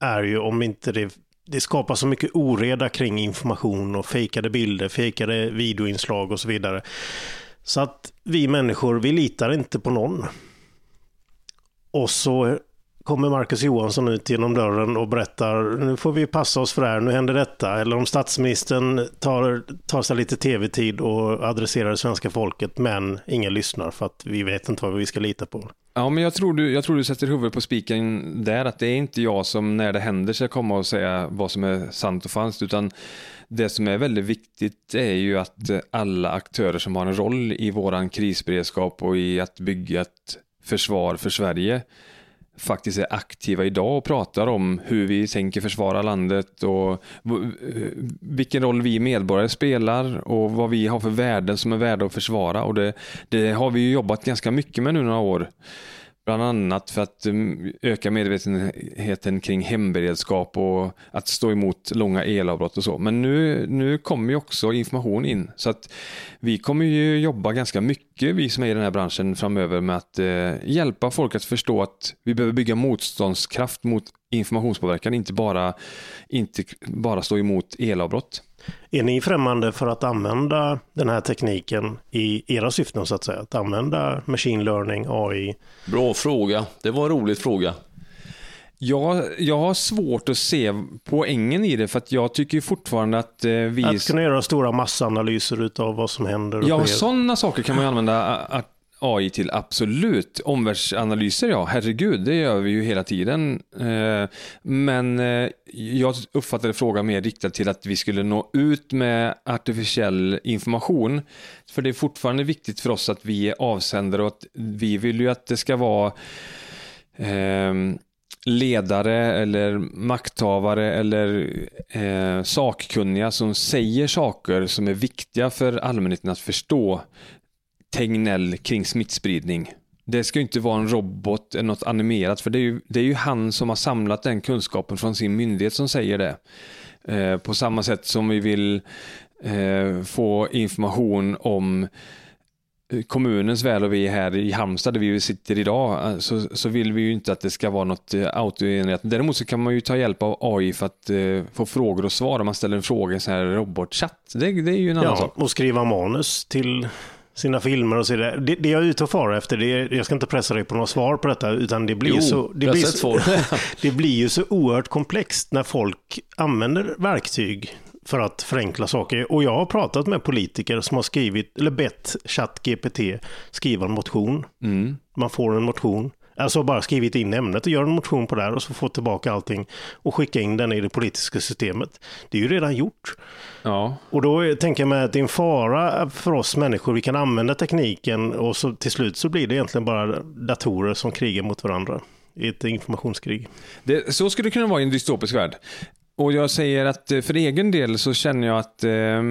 är ju om inte det, det skapar så mycket oreda kring information och fejkade bilder, fejkade videoinslag och så vidare. Så att vi människor, vi litar inte på någon. Och så kommer Marcus Johansson ut genom dörren och berättar nu får vi passa oss för det här, nu händer detta. Eller om statsministern tar, tar sig lite tv-tid och adresserar det svenska folket men ingen lyssnar för att vi vet inte vad vi ska lita på. Ja, men jag tror, du, jag tror du sätter huvudet på spiken där, att det är inte jag som när det händer ska komma och säga vad som är sant och falskt, utan det som är väldigt viktigt är ju att alla aktörer som har en roll i våran krisberedskap och i att bygga ett försvar för Sverige faktiskt är aktiva idag och pratar om hur vi tänker försvara landet och eh, vilken roll vi medborgare spelar och vad vi har för värden som är värda att försvara. Och det, det har vi jobbat ganska mycket med nu några år. Bland annat för att mm, öka medvetenheten kring hemberedskap och att stå emot långa elavbrott och så. Men nu, nu kommer ju också information in. Så att vi kommer ju jobba ganska mycket, vi som är i den här branschen framöver, med att eh, hjälpa folk att förstå att vi behöver bygga motståndskraft mot informationspåverkan, inte bara, inte bara stå emot elavbrott. Är ni främmande för att använda den här tekniken i era syften så att säga? Att använda machine learning, AI? Bra fråga. Det var en rolig fråga. Jag, jag har svårt att se poängen i det för att jag tycker fortfarande att eh, vi... Att kunna göra stora massanalyser av vad som händer. Ja, sådana saker kan man ju använda AI till, absolut. Omvärldsanalyser, ja, herregud, det gör vi ju hela tiden. Eh, men eh, jag uppfattade frågan mer riktad till att vi skulle nå ut med artificiell information. För det är fortfarande viktigt för oss att vi är avsändare och att vi vill ju att det ska vara eh, ledare eller makthavare eller eh, sakkunniga som säger saker som är viktiga för allmänheten att förstå. Tegnell kring smittspridning. Det ska inte vara en robot eller något animerat för det är, ju, det är ju han som har samlat den kunskapen från sin myndighet som säger det. Eh, på samma sätt som vi vill eh, få information om kommunens väl och vi här i Halmstad där vi sitter idag eh, så, så vill vi ju inte att det ska vara något eh, autogenererat. Däremot så kan man ju ta hjälp av AI för att eh, få frågor och svar om man ställer en fråga i en sån här robotchatt. Det, det är ju en annan ja, sak. Och skriva manus till sina filmer och så vidare. Det, det jag är ute och far efter, det är, jag ska inte pressa dig på några svar på detta, utan det blir, jo, så, det, blir så, det blir ju så oerhört komplext när folk använder verktyg för att förenkla saker. Och jag har pratat med politiker som har skrivit, eller bett ChatGPT skriva en motion. Mm. Man får en motion. Alltså bara skrivit in ämnet och gör en motion på det här och så få tillbaka allting och skicka in den i det politiska systemet. Det är ju redan gjort. Ja. Och då tänker jag mig att det är en fara för oss människor. Vi kan använda tekniken och så till slut så blir det egentligen bara datorer som krigar mot varandra i ett informationskrig. Det, så skulle det kunna vara i en dystopisk värld. Och jag säger att eh, för egen del så känner jag att eh,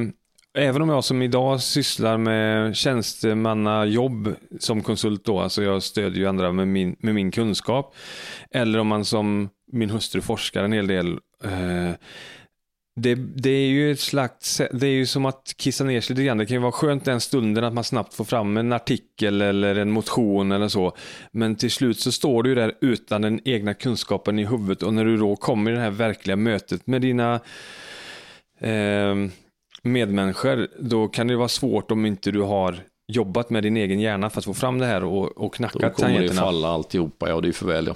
även om jag som idag sysslar med tjänstemannajobb som konsult då, alltså jag stödjer ju andra med min, med min kunskap, eller om man som min hustru forskar en hel del, eh, det, det, är ju ett slags, det är ju som att kissa ner sig lite grann. Det kan ju vara skönt den stunden att man snabbt får fram en artikel eller en motion eller så. Men till slut så står du ju där utan den egna kunskapen i huvudet och när du då kommer i det här verkliga mötet med dina eh, medmänniskor, då kan det vara svårt om inte du har jobbat med din egen hjärna för att få fram det här och, och knacka tangenterna. Då kommer det falla alltihopa, ja det är för väl ja.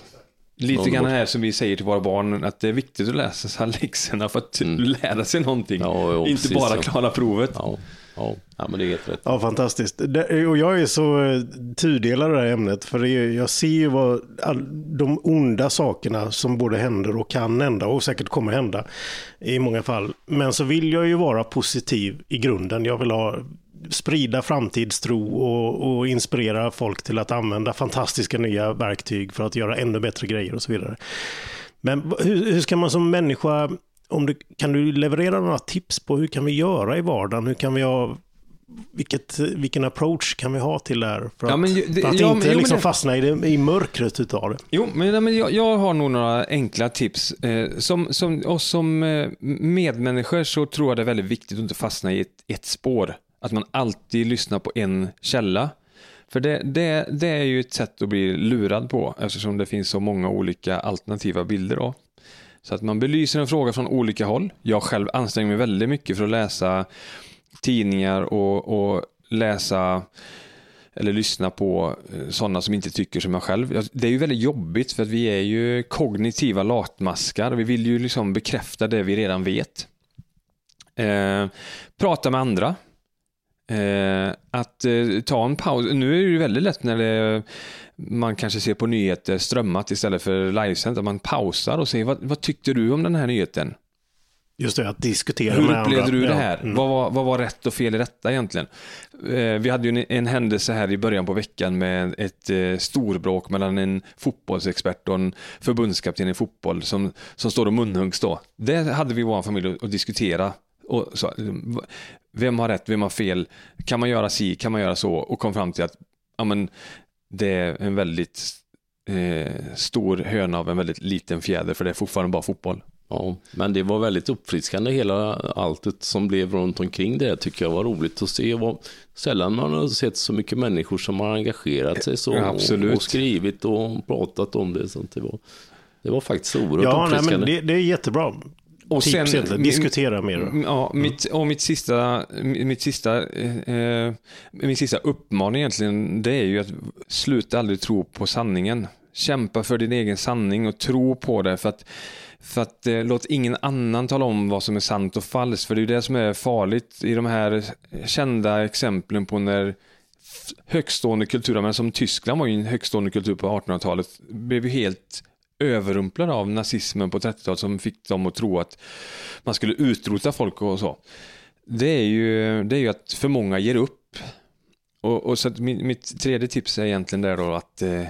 Lite grann här som vi säger till våra barn, att det är viktigt att läsa läxorna för att mm. lära sig någonting. Ja, ja, inte precis, bara klara provet. Ja, ja. ja, men det är helt rätt. Ja, fantastiskt. Det, och jag är så eh, tudelad i det här ämnet, för det är, jag ser ju vad all, de onda sakerna som både händer och kan hända och säkert kommer hända i många fall. Men så vill jag ju vara positiv i grunden. Jag vill ha sprida framtidstro och, och, inspirera folk till att använda fantastiska nya verktyg för att göra ännu bättre grejer och så vidare. Men hur, hur ska man som människa, om du, kan du leverera några tips på hur kan vi göra i vardagen? Hur kan vi ha vilket, vilken approach kan vi ha till det här? För att, ja, men, det, för att ja, inte men, liksom det... fastna i, det, i mörkret utav det. Jo, men, men jag, jag, har nog några enkla tips. Eh, som, som, och som eh, medmänniskor så tror jag det är väldigt viktigt att inte fastna i ett, ett spår. Att man alltid lyssnar på en källa. För det, det, det är ju ett sätt att bli lurad på eftersom det finns så många olika alternativa bilder. Då. Så att man belyser en fråga från olika håll. Jag själv anstränger mig väldigt mycket för att läsa tidningar och, och läsa eller lyssna på eh, sådana som inte tycker som jag själv. Det är ju väldigt jobbigt för att vi är ju kognitiva latmaskar. Vi vill ju liksom bekräfta det vi redan vet. Eh, prata med andra. Eh, att eh, ta en paus. Nu är det ju väldigt lätt när det, man kanske ser på nyheter strömmat istället för livesänt. Att man pausar och säger vad, vad tyckte du om den här nyheten? Just det, att diskutera Hur med upplevde andra. du det Ja, här? mm. Vad, var, vad var rätt och fel i detta egentligen? Eh, vi hade ju en, en händelse här i början på veckan med ett eh, storbråk mellan en fotbollsexpert och en förbundskapten i fotboll som, som står och munhuggs då. Det hade vi i vår familj att, att diskutera. Och så, vem har rätt, vem har fel? Kan man göra si, kan man göra så? Och kom fram till att ja, men, det är en väldigt eh, stor höna av en väldigt liten fjäder för det är fortfarande bara fotboll. Ja, men det var väldigt uppfriskande hela alltet som blev runt omkring det tycker jag var roligt att se. Var sällan man har sett så mycket människor som har engagerat sig så Ja, absolut. och skrivit och pratat om det. Så att det, var, det var faktiskt oerhört Ja, nej, uppfriskande. men det, det är jättebra. Och Tips sen- egentligen. Diskutera mer. Mm, Ja, mitt, och mitt sista, mitt sista, eh, min sista uppmaning egentligen, det är ju att sluta aldrig tro på sanningen. Kämpa för din egen sanning och tro på det. För att, för att eh, låt ingen annan tala om vad som är sant och falskt. För det är ju det som är farligt i de här kända exemplen på när högstående kulturer, men som Tyskland var ju en högstående kultur på 1800-talet, blev ju helt överrumplade av nazismen på 30-talet som fick dem att tro att man skulle utrota folk och så. Det är ju, det är ju att för många ger upp. Och, och så att mitt, tredje tips är egentligen där då att, eh,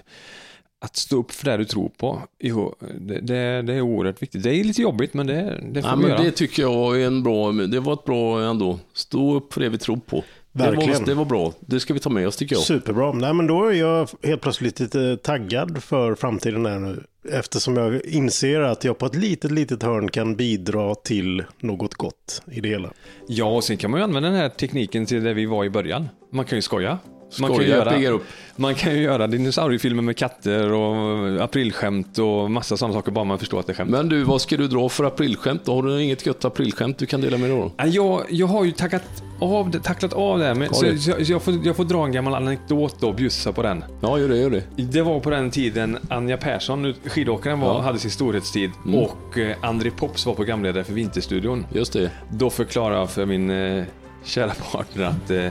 att stå upp för det du tror på. Jo, det, det, det är oerhört viktigt. Det är lite jobbigt men det, det får Ja, vi men göra. det tycker jag är en bra, det var ett bra ändå. Stå upp för det vi tror på. Det Verkligen. var, det var bra. Det ska vi ta med oss tycker jag. Superbra. Nej, men då är jag helt plötsligt lite taggad för framtiden här nu. Eftersom jag inser att jag på ett litet, litet hörn kan bidra till något gott i det hela. Ja, och sen kan man ju använda den här tekniken till det vi var i början. Man kan ju skoja. Man kan, göra, man kan ju göra dinosauriefilmer med katter och aprilskämt och massa sådana saker bara man förstår att det är skämt. Men du, vad ska du dra för aprilskämt? Har du inget gött aprilskämt du kan dela med dig? Ja, Jag, jag har ju tackat av det, tacklat av det här, men, så, så, så jag, får, jag får dra en gammal anekdot då och bjussa på den. Ja, gör det, gör det. Det var på den tiden Anja Persson, skidåkaren, var, Ja. Mm. hade sin storhetstid och eh, André Pops var programledare för Vinterstudion. Just det. Då förklarade jag för min eh, kära partner att eh,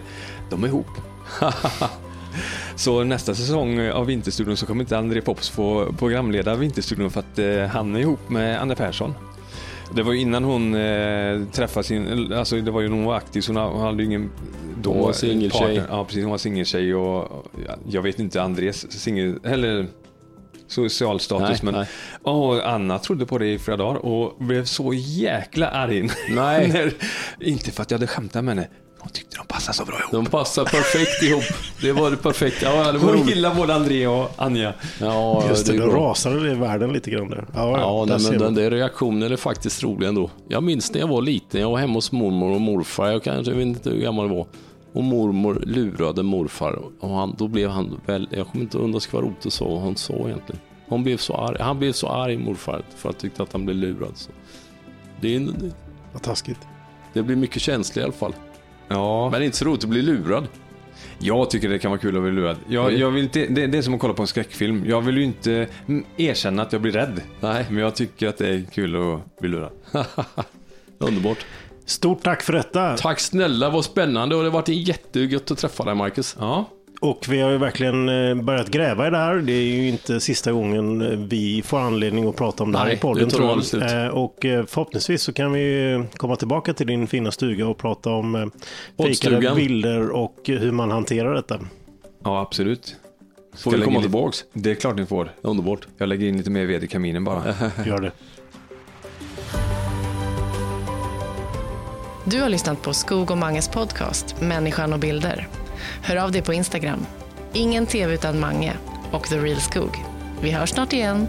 de är ihop. så nästa säsong av Vinterstudion så kommer inte André Pops få programleda Vinterstudion för att eh, han är ihop med Anna Persson. Det var ju innan hon eh, träffade sin, alltså det var ju när hon var aktiv så hon hade ju ingen då Hon var singeltjej. Ja precis, hon var singeltjej och och ja, jag vet inte Andres singel, eller social status Nej, men nej. Anna trodde på det i flera dagar och blev så jäkla arg. Nej. När, inte för att jag hade skämtat med henne. Hon tyckte de passade så bra ihop. De passar perfekt ihop. Det var det perfekta. Ja, det var Hon gillar både André och Anja. Ja, Just det, är då rasade det i världen lite grann där. Ja, Ja, där nej, men den där reaktionen är faktiskt rolig ändå. Jag minns när jag var liten, jag var hemma hos mormor och morfar, jag kanske jag vet inte hur gammal jag var. Och mormor lurade morfar och han, då blev han väl, jag kommer inte undra vad Rote sa vad han sa egentligen. Han blev så arg, han blev så arg morfar för att han tyckte att han blev lurad. Så. Det, är, Vad taskigt. det blir mycket känsligt i alla fall. Ja, Men det är inte så roligt att bli lurad. jag tycker det kan vara kul att bli lurad. Jag, Mm. jag vill inte, det, det är som att kolla på en skräckfilm. Jag vill ju inte erkänna att jag blir rädd. Nej, Men jag tycker att det är kul att bli lurad. underbart. Stort tack för detta. Tack snälla, vad spännande och det har varit jättegött att träffa dig Marcus. Ja, Och vi har ju verkligen eh, börjat gräva i det här. Det är ju inte sista gången eh, vi får anledning att prata om det här Nej, i podden. det tror jag. Eh, Och förhoppningsvis så kan vi komma tillbaka till din fina stuga och prata om fejkade bilder och hur man hanterar detta. ja absolut. Får vi komma tillbaks? Det är klart ni får. Underbart. Jag lägger in lite mer ved i kaminen bara. Gör det. Du har lyssnat på Skog och Manges podcast Människan och bilder. Hör av dig på Instagram. Ingen tv utan Mange och The Real Skog. Vi hörs snart igen.